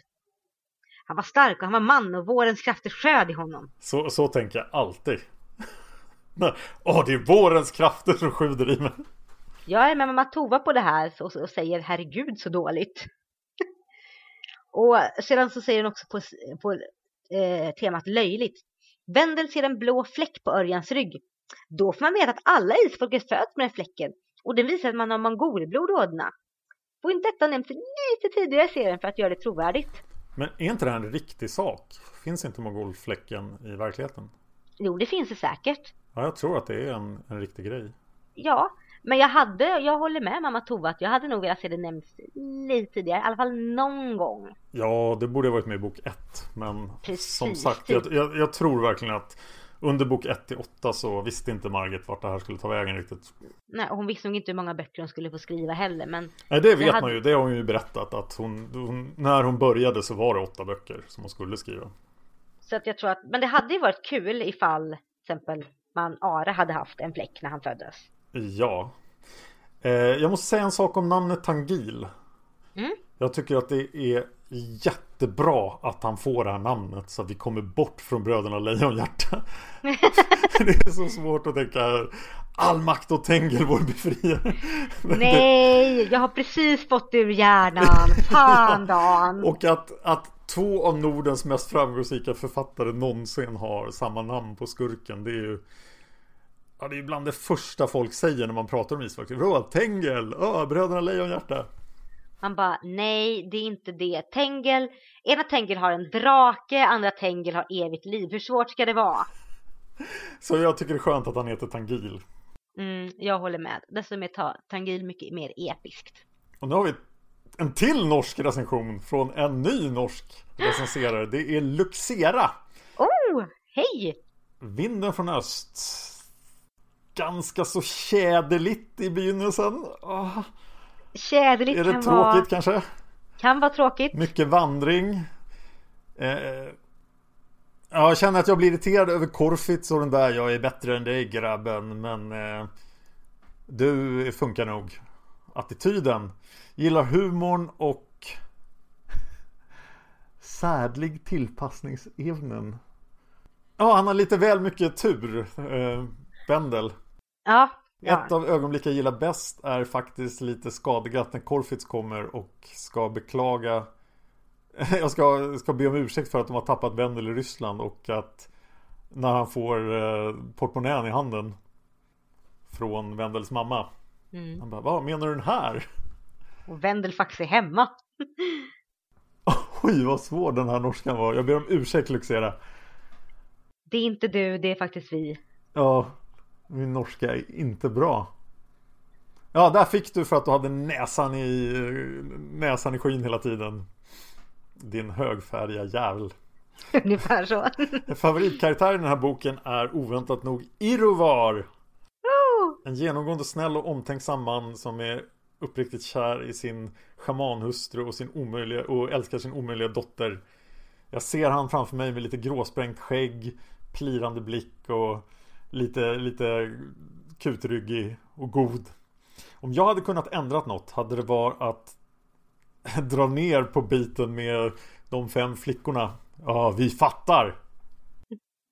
Han var stark och han var man och vårens krafter sköd i honom. Så, så tänker jag alltid. Åh, det är vårens krafter som sjuder i mig. Jag är med mamma Tova på det här och, och säger herregud så dåligt. och sedan så säger hon också på, på eh, temat löjligt. Wendel ser en blå fläck på Örjans rygg. Då får man veta att alla isfolk föds med den fläcken och den visar att man har mongolblod i ådrorna. Får inte detta nämnts lite tidigare i serien för att göra det trovärdigt? Men är inte det här en riktig sak? Finns inte mogolfläcken i verkligheten? Jo, det finns det säkert. Ja, jag tror att det är en, en riktig grej. Ja, men jag hade, jag håller med mamma Tova att jag hade nog velat se det nämnas lite tidigare, i alla fall någon gång. Ja, det borde ha varit med i bok 1. Men Precis. som sagt, jag, jag, jag tror verkligen att under bok 1 till 8 så visste inte Margit vart det här skulle ta vägen riktigt. Nej, hon visste nog inte hur många böcker hon skulle få skriva heller, men Nej, det vet hade- man ju. Det har hon ju berättat att hon, hon, när hon började så var det åtta böcker som hon skulle skriva. så att jag tror att, men det hade ju varit kul ifall till exempel man Ara hade haft en fläck när han föddes. Ja. Eh, jag måste säga en sak om namnet Tangil. Mm. Jag tycker att det är jättebra att han får det här namnet så att vi kommer bort från bröderna Lejonhjärta. det är så svårt att tänka all makt åt Tengel vår befriare. Nej, jag har precis fått ur hjärnan. Fan Dan. Och att, att två av Nordens mest framgångsrika författare någonsin har samma namn på skurken. Det är ju Ja, det är bland det första folk säger när man pratar om isfolk. Vadå, Tengel? Ja, bröderna Lejonhjärta. Han bara, nej det är inte det. Tengel, ena Tengel har en drake, andra Tengel har evigt liv. Hur svårt ska det vara? Så jag tycker det är skönt att han heter Tangil. Mm, jag håller med. Dessutom är ta- Tangil mycket mer episkt. Och nu har vi en till norsk recension från en ny norsk recenserare. Det är Luxera. Oh, hej! Vinden från öst. Ganska så tjäderligt i begynnelsen. Oh. Tjäderligt Är det kan tråkigt vara... kanske? Kan vara tråkigt. Mycket vandring. Eh, ja, jag känner att jag blir irriterad över Korfitz och den där Jag är bättre än dig grabben men eh, Du funkar nog Attityden Gillar humorn och Särlig tillpassningsevnen Ja, han har lite väl mycket tur eh, Bendel Ja. ja. Ett av ögonblicken jag gillar bäst är faktiskt lite skadeglatt när Korfitz kommer och ska beklaga Jag ska, ska be om ursäkt för att de har tappat Wendel i Ryssland och att När han får eh, portmonnän i handen Från Wendels mamma Mm. Han bara, vad menar du den här? Och Wendelfax är hemma. Oj vad svår den här norskan var Jag ber om ursäkt Luxera Det är inte du, det är faktiskt vi. Ja Min norska är inte bra Ja där fick du för att du hade näsan i Näsan i skyn hela tiden Din högfärdiga jävel Ungefär så. Favoritkaraktären i den här boken är oväntat nog Irovar Oh! En genomgående snäll och omtänksam man som är uppriktigt kär i sin schamanhustru och sin omöjliga och älskar sin omöjliga dotter. Jag ser han framför mig med lite gråsprängt skägg, plirande blick och lite, lite kutryggig och god. Om jag hade kunnat ändrat något hade det varit att dra ner på biten med de fem flickorna. Ja, vi fattar!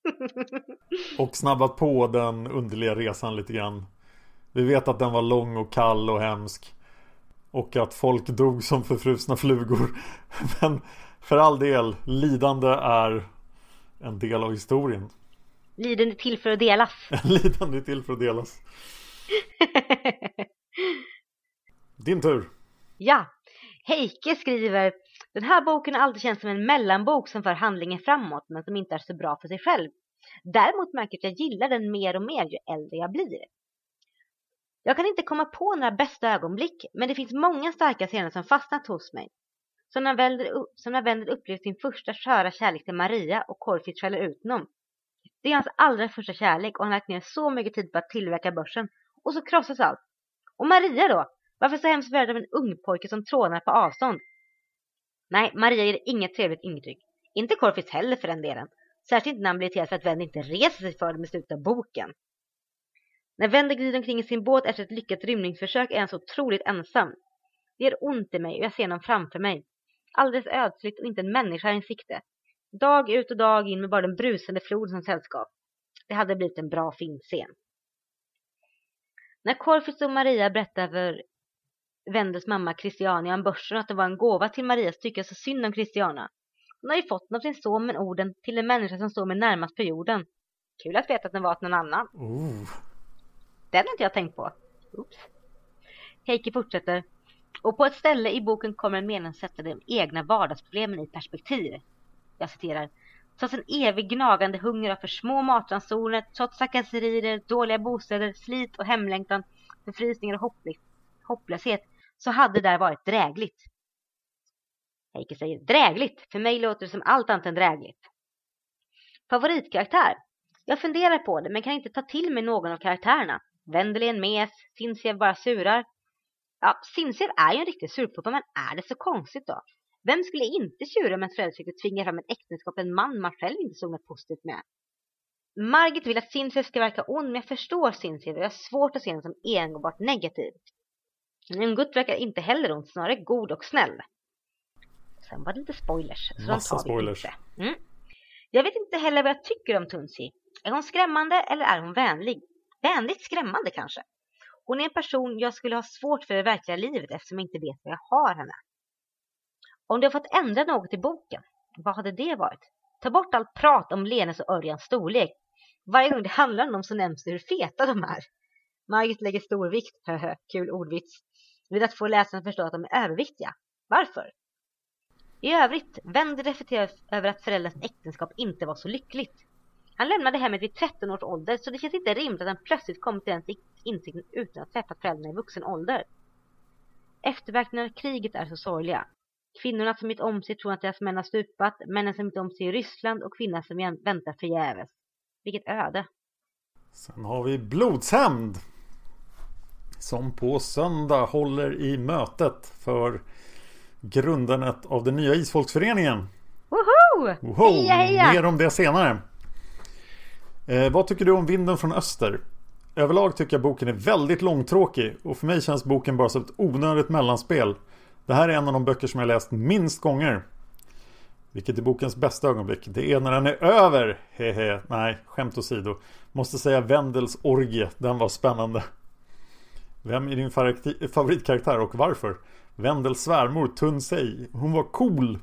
Och snabbat på den underliga resan lite grann. Vi vet att den var lång och kall och hemsk. Och att folk dog som förfrusna flugor. Men för all del, lidande är en del av historien. Lidande till för att delas. lidande till för att delas. Din tur. Ja, Heike skriver Den här boken har alltid känts som en mellanbok som för handlingen framåt men som inte är så bra för sig själv. Däremot märker jag att jag gillar den mer och mer ju äldre jag blir. Jag kan inte komma på några bästa ögonblick men det finns många starka scener som fastnat hos mig. Som när Wendel, som när Wendel upplevt sin första sköra kärlek till Maria och Corfitz skäller ut honom. Det är hans allra första kärlek och han har lagt ner så mycket tid på att tillverka börsen. Och så krossas allt. Och Maria då? Varför så hemskt värd av en ung pojke som trånar på avstånd? Nej, Maria ger inget trevligt intryck. Inte Korfis heller för den delen. Särskilt när han blir irriterad för att Vendy inte reser sig för dem i slutet av boken. När Vendy glider omkring i sin båt efter ett lyckat rymningsförsök är han så otroligt ensam. Det gör ont i mig och jag ser honom framför mig. Alldeles ödsligt och inte en människa i sikte. Dag ut och dag in med bara den brusande floden som sällskap. Det hade blivit en bra filmscen. När Corfitz och Maria berättar för Wendels mamma Christiania om börsen att det var en gåva till Maria så tycker jag så synd om Christiana. Hon har ju fått den av sin son men orden till en människa som står med närmast på jorden. Kul att veta att den var till någon annan. Oh. Den har inte jag tänkt på. Oops. Heikki fortsätter. Och på ett ställe i boken kommer en mening sätta de egna vardagsproblemen i perspektiv. Jag citerar. Trots en evig gnagande hunger av för små matransoner, trots trakasserier, dåliga bostäder, slit och hemlängtan, förfrysningar och hopplöshet, så hade det där varit drägligt. Heike säger drägligt. För mig låter det som allt annat än drägligt. Favoritkaraktär? Jag funderar på det men kan inte ta till mig någon av karaktärerna. Wendel är en mes, Sinsiev bara surar. Ja, Sinsiev är ju en riktig surpuppa men är det så konstigt då? Vem skulle inte tjura med att föräldrar försökte tvinga fram ett äktenskap en man man själv inte såg något positivt med? Margit vill att Sinsiev ska verka ond men jag förstår Sinsiev och jag har svårt att se henne som enbart negativ. Ungut verkar inte heller ont, snarare god och snäll. Sen var det lite spoilers. Så Massa de tar vi spoilers. inte. Mm. Jag vet inte heller vad jag tycker om Tunsi. Är hon skrämmande eller är hon vänlig? Vänligt skrämmande kanske. Hon är en person jag skulle ha svårt för i verkliga livet eftersom jag inte vet vad jag har henne. Om du har fått ändra något i boken, vad hade det varit? Ta bort allt prat om Lenes och Örjans storlek. Varje gång det handlar om dem så nämns det hur feta de är. Margit lägger stor vikt, höhö, kul ordvits, vid att få läsarna att förstå att de är överviktiga. Varför? I övrigt, Wendel reflekterar över att föräldrarnas äktenskap inte var så lyckligt. Han lämnade hemmet vid 13 års ålder så det känns inte rimligt att han plötsligt kommit till den insikten utan att träffa föräldrarna i vuxen ålder. Efterverkningarna av kriget är så sorgliga. Kvinnorna som gick om sig tror att deras män har stupat, männen som gick om sig i Ryssland och kvinnan som väntar förgäves. Vilket öde. Sen har vi Blodshämnd. Som på söndag håller i mötet för grundandet av den nya isfolksföreningen. Woho! Woho! Heja, heja! Mer om det senare. Eh, vad tycker du om Vinden från Öster? Överlag tycker jag boken är väldigt långtråkig och för mig känns boken bara som ett onödigt mellanspel. Det här är en av de böcker som jag läst minst gånger. Vilket är bokens bästa ögonblick? Det är när den är över! Hehe, nej, skämt åsido. Måste säga Wendels orgie, den var spännande. Vem är din favoritkaraktär och varför? Wendels svärmor Tunsei. Hon var cool.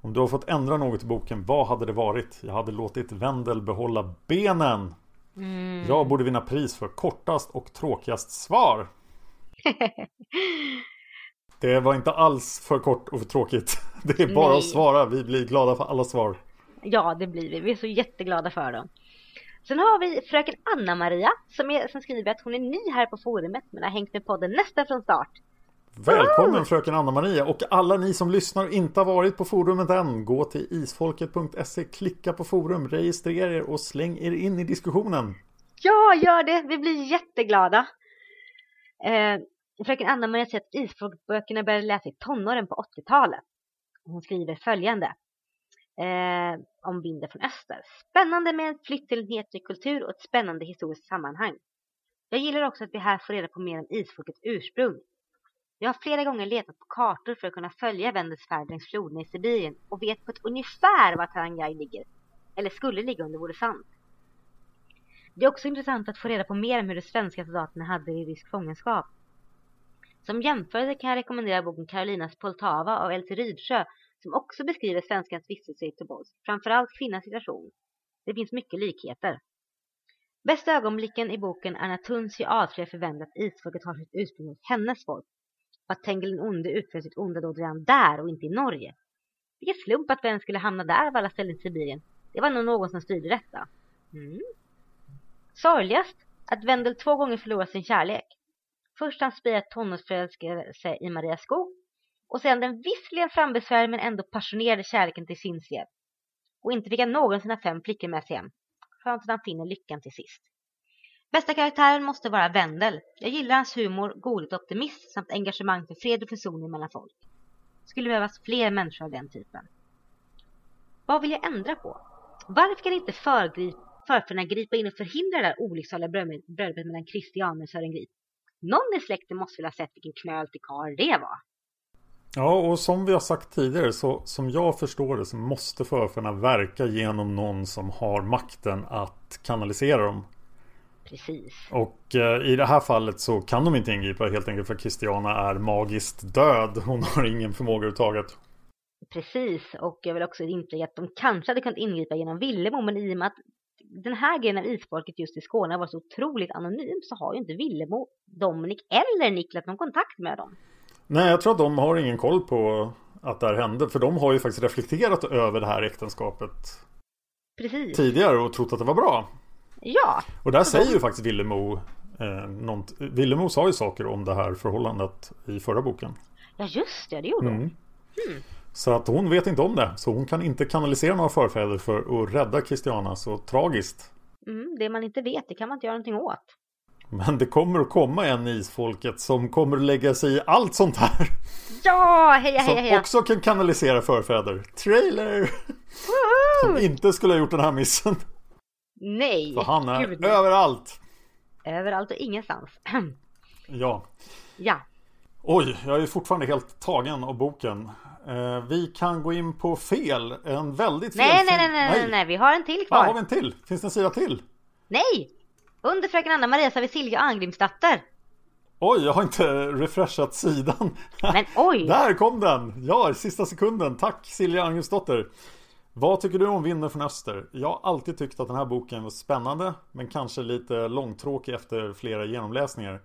Om du har fått ändra något i boken, vad hade det varit? Jag hade låtit Wendel behålla benen. Mm. Jag borde vinna pris för kortast och tråkigast svar. Det var inte alls för kort och för tråkigt. Det är bara Nej. att svara. Vi blir glada för alla svar. Ja, det blir vi. Vi är så jätteglada för dem. Sen har vi fröken Anna-Maria som, är, som skriver att hon är ny här på forumet men har hängt med podden nästan från start. Välkommen fröken Anna-Maria och alla ni som lyssnar och inte har varit på forumet än. Gå till isfolket.se, klicka på forum, registrera er och släng er in i diskussionen. Ja, gör det! Vi blir jätteglada. Eh, fröken Anna-Maria säger att isfolkböckerna började läsa i tonåren på 80-talet. Hon skriver följande. Eh, om Vinden från Öster. Spännande med en flytt till en helt kultur och ett spännande historiskt sammanhang. Jag gillar också att vi här får reda på mer om isfolkets ursprung. Jag har flera gånger letat på kartor för att kunna följa Vendels färd längs floderna i Sibirien och vet på ett ungefär var Tarangai ligger. Eller skulle ligga om det vore sant. Det är också intressant att få reda på mer om hur de svenska soldaterna hade det i rysk fångenskap. Som jämförelse kan jag rekommendera boken Karolinas Poltava av Else Rydsjö som också beskriver svenskans vistelse i Tobolsk, framförallt kvinnans situation. Det finns mycket likheter. Bästa ögonblicken i boken är när Tunsi avslöjar för Wendel att isfolket har sitt ursprung hos hennes folk och att Tengil den onde utför sitt onda dåd redan där och inte i Norge. Vilken slump att Wendel skulle hamna där av alla ställen i Sibirien. Det var nog någon som styrde detta. Mm. Sorgligast att Wendel två gånger förlorar sin kärlek. Först hans spira tonårsförälskelse i Maria Skog och sedan den visserligen frambesvärjade men ändå passionerade kärleken till Sinsiev. Och inte fick han någon av sina fem flickor med sig hem. Fram att han finner lyckan till sist. Bästa karaktären måste vara Wendel. Jag gillar hans humor, godhet och optimism samt engagemang för fred och försoning mellan folk. Skulle behövas fler människor av den typen. Vad vill jag ändra på? Varför kan inte förfäderna gripa in och förhindra det där olycksaliga bröllopet mellan Christiane och Sören Grip? Någon i släkten måste väl ha sett vilken knöl till karl det var? Ja, och som vi har sagt tidigare så som jag förstår det så måste förfäderna verka genom någon som har makten att kanalisera dem. Precis. Och eh, i det här fallet så kan de inte ingripa helt enkelt för Christiana är magiskt död. Hon har ingen förmåga överhuvudtaget. Precis, och jag vill också inflika att de kanske hade kunnat ingripa genom Villemo, men i och med att den här grejen av isfolket just i Skåne var så otroligt anonym så har ju inte Villemo, Dominik eller Niklas någon kontakt med dem. Nej, jag tror att de har ingen koll på att det här hände. För de har ju faktiskt reflekterat över det här äktenskapet Precis. tidigare och trott att det var bra. Ja. Och där säger de- ju faktiskt Villemo eh, något, Villemo sa ju saker om det här förhållandet i förra boken. Ja, just det, det gjorde hon. Mm. Så att hon vet inte om det. Så hon kan inte kanalisera några förfäder för att rädda Christiana. Så tragiskt. Mm, det man inte vet, det kan man inte göra någonting åt. Men det kommer att komma en i isfolket som kommer att lägga sig i allt sånt här. Ja, heja, Som heja, heja! också kan kanalisera förfäder. Trailer! Woho! Som inte skulle ha gjort den här missen. Nej, För han är gud, överallt. Överallt och ingenstans. Ja. ja, Oj, jag är fortfarande helt tagen av boken. Eh, vi kan gå in på fel. En väldigt fel nej, nej, nej, nej, nej, nej, vi har en till Ja, kvar. har vi en till? Finns det en sida till? Nej! Under fröken Anna-Maria så har vi Silja Arngrimsdotter. Oj, jag har inte refreshat sidan. Men oj! Där kom den! Ja, i sista sekunden. Tack Silja Angelsdotter. Vad tycker du om Vinden från Öster? Jag har alltid tyckt att den här boken var spännande men kanske lite långtråkig efter flera genomläsningar.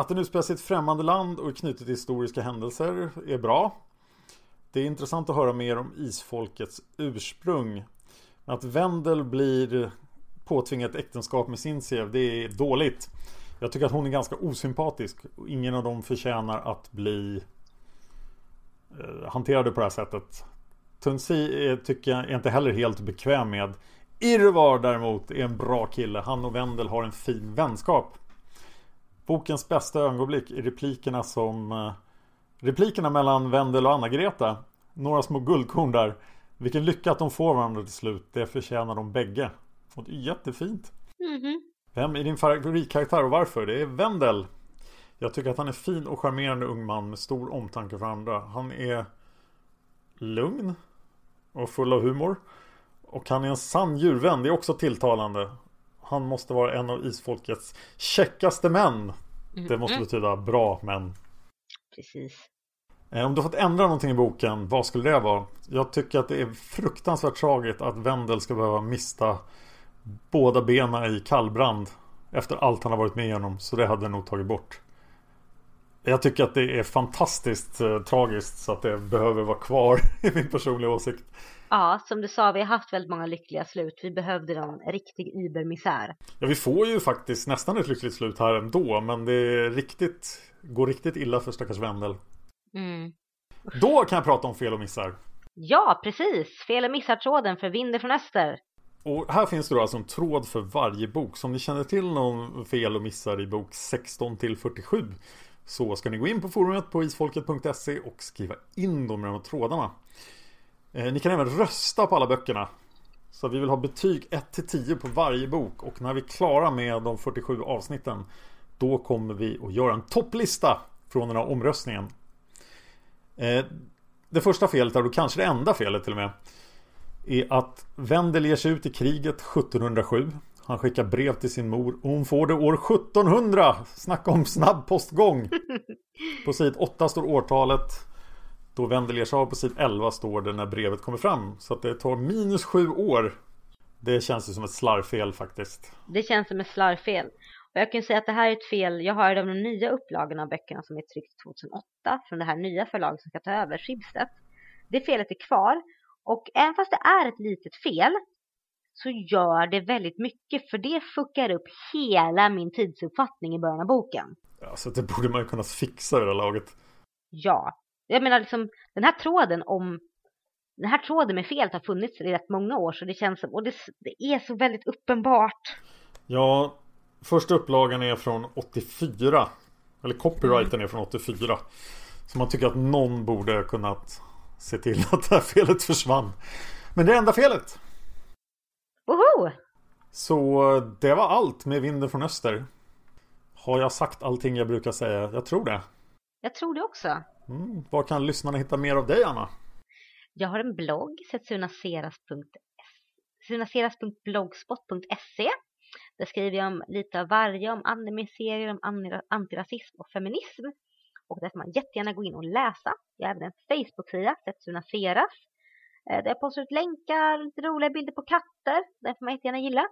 Att den utspelar sig i ett främmande land och är knutet till historiska händelser är bra. Det är intressant att höra mer om isfolkets ursprung. Men att Wendel blir påtvingat äktenskap med Sinsiev, det är dåligt. Jag tycker att hon är ganska osympatisk. Ingen av dem förtjänar att bli eh, hanterade på det här sättet. Tunsi tycker jag är inte heller helt bekväm med. Irvar däremot är en bra kille. Han och Wendel har en fin vänskap. Bokens bästa ögonblick är replikerna som eh, Replikerna mellan Wendel och Anna-Greta. Några små guldkorn där. Vilken lycka att de får varandra till slut. Det förtjänar de bägge. Och det är jättefint. Mm -hmm. Vem är din favoritkaraktär och varför? Det är Wendel. Jag tycker att han är fin och charmerande ung man med stor omtanke för andra. Han är Lugn Och full av humor. Och han är en sann djurvän. Det är också tilltalande Han måste vara en av isfolkets checkaste män Det måste Mm. betyda bra män Precis. Eh, Om du fått ändra någonting i boken, vad skulle det vara? Jag tycker att det är fruktansvärt tragiskt att Wendel ska behöva mista båda benen i kallbrand efter allt han har varit med igenom. Så det hade jag nog tagit bort. Jag tycker att det är fantastiskt eh, tragiskt så att det behöver vara kvar i min personliga åsikt. Ja, som du sa, vi har haft väldigt många lyckliga slut. Vi behövde någon riktig übermisär. Ja, vi får ju faktiskt nästan ett lyckligt slut här ändå, men det är riktigt, går riktigt illa för stackars Wendel. Mm. Då kan jag prata om fel och missar. Ja, precis. Fel och missar-tråden för Vinder från Öster. Och här finns det då alltså en tråd för varje bok. Så om ni känner till någon fel och missar i bok 16 till 47 så ska ni gå in på forumet på isfolket.se och skriva in dem i de här trådarna. Eh, ni kan även rösta på alla böckerna. Så vi vill ha betyg 1 till 10 på varje bok och när vi är klara med de 47 avsnitten då kommer vi att göra en topplista från den här omröstningen. Eh, det första felet, och kanske det enda felet till och med är att Wendel ger sig ut i kriget 1707. Han skickar brev till sin mor och hon får det år 1700. Snacka om snabb postgång. På sid 8 står årtalet. Då Wendel ger sig av på sid 11 står det när brevet kommer fram. Så att det tar minus sju år. Det känns ju som ett slarvfel faktiskt. Det känns som ett slarvfel. Och jag kan säga att det här är ett fel. Jag har de nya upplagorna av böckerna som är tryckt 2008 från det här nya förlaget som ska ta över, Schibsted. Det felet är kvar. Och även fast det är ett litet fel så gör det väldigt mycket för det fuckar upp hela min tidsuppfattning i början av boken. Alltså det borde man ju kunna fixa i det här laget. Ja, jag menar liksom den här tråden om den här tråden med felet har funnits i rätt många år så det känns som, och det, det är så väldigt uppenbart. Ja, första upplagan är från 84. Eller copyrighten är från 84. Så man tycker att någon borde kunnat se till att det här felet försvann. Men det är enda felet. Woho! Så det var allt med Vinden från Öster. Har jag sagt allting jag brukar säga? Jag tror det. Jag tror det också. Mm. Var kan lyssnarna hitta mer av dig, Anna? Jag har en blogg, setsunaseras.blogspot.se Där skriver jag om lite av varje, om anime-serier, om antirasism och feminism. Och där får man jättegärna gå in och läsa. Jag har även en Facebook-sida, Setsunaseras. Där jag postar ut länkar, lite roliga bilder på katter. Den får man jättegärna gilla.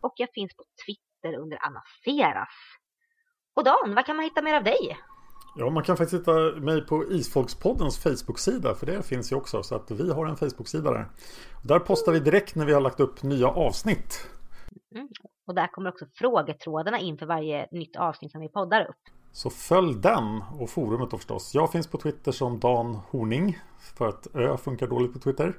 Och jag finns på Twitter under Anna Seras. Och Dan, vad kan man hitta mer av dig? Ja, man kan faktiskt hitta mig på Isfolkspoddens Facebook-sida för det finns ju också. Så att vi har en Facebook-sida där. Där postar vi direkt när vi har lagt upp nya avsnitt. Mm. Och där kommer också frågetrådarna inför varje nytt avsnitt som vi poddar upp. Så följ den och forumet då förstås. Jag finns på Twitter som Dan Horning. För att Ö funkar dåligt på Twitter.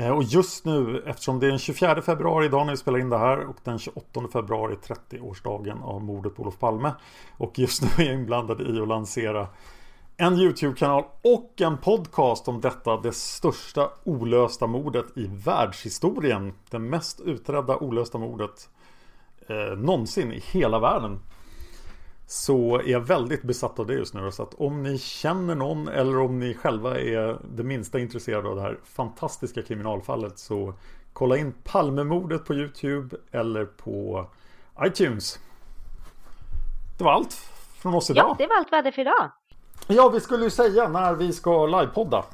Eh, och just nu, eftersom det är den 24 februari idag när vi spelar in det här och den 28 februari 30-årsdagen av mordet på Olof Palme. Och just nu är jag inblandad i att lansera en YouTube-kanal och en podcast om detta, det största olösta mordet i världshistorien. Det mest utredda olösta mordet eh, någonsin i hela världen. Så är jag väldigt besatt av det just nu. Så att om ni känner någon eller om ni själva är det minsta intresserade av det här fantastiska kriminalfallet så kolla in Palmemordet på YouTube eller på iTunes. Det var allt från oss idag. Ja, det var allt vi hade för idag. Ja, vi skulle ju säga när vi ska livepodda.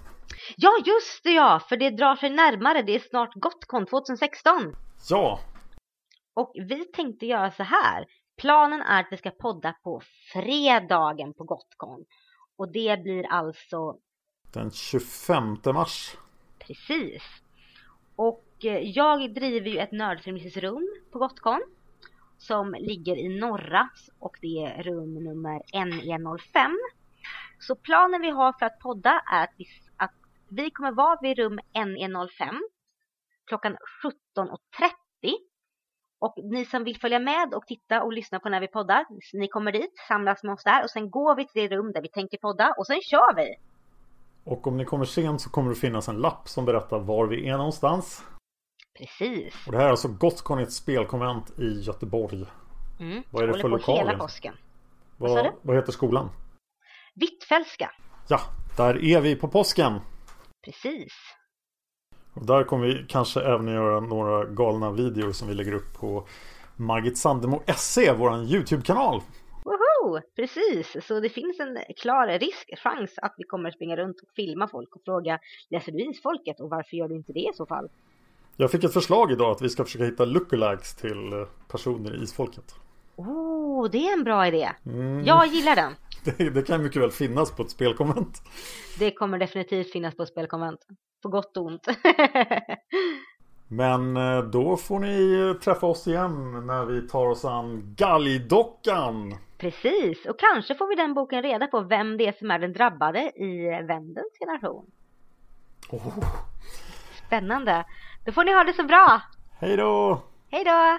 Ja, just det ja, för det drar sig närmare. Det är snart Gotcon 2016. Ja. Och vi tänkte göra så här. Planen är att vi ska podda på fredagen på Gotcon. Och det blir alltså... Den 25 mars. Precis. Och jag driver ju ett nördfeministiskt rum på Gotcon. som ligger i norra och det är rum nummer NE05. Så planen vi har för att podda är att vi, att vi kommer vara vid rum NE05 klockan 17.30. Och ni som vill följa med och titta och lyssna på när vi poddar, ni kommer dit, samlas med oss där och sen går vi till det rum där vi tänker podda och sen kör vi! Och om ni kommer sent så kommer det finnas en lapp som berättar var vi är någonstans. Precis. Och det här är alltså Gotsconets spelkonvent i Göteborg. Mm. Vad är det för hela påsken. Vad Vad, vad heter skolan? Hvitfeldtska. Ja, där är vi på påsken. Precis. Och där kommer vi kanske även göra några galna videor som vi lägger upp på Margit Sandemo SE, våran YouTube-kanal. Woho! Precis, så det finns en klar risk, chans att vi kommer springa runt och filma folk och fråga läser du isfolket och varför gör du inte det i så fall? Jag fick ett förslag idag att vi ska försöka hitta lookalikes till personer i isfolket. Oh, det är en bra idé. Mm. Jag gillar den. Det, det kan mycket väl finnas på ett spelkonvent. Det kommer definitivt finnas på spelkonvent. På gott och ont. Men eh, då får ni eh, träffa oss igen när vi tar oss an Galgdockan. Precis, och kanske får vi den boken reda på vem det är som är den drabbade i Vändens generation. Oh. Spännande. Då får ni ha det så bra. Hej då! Hej då!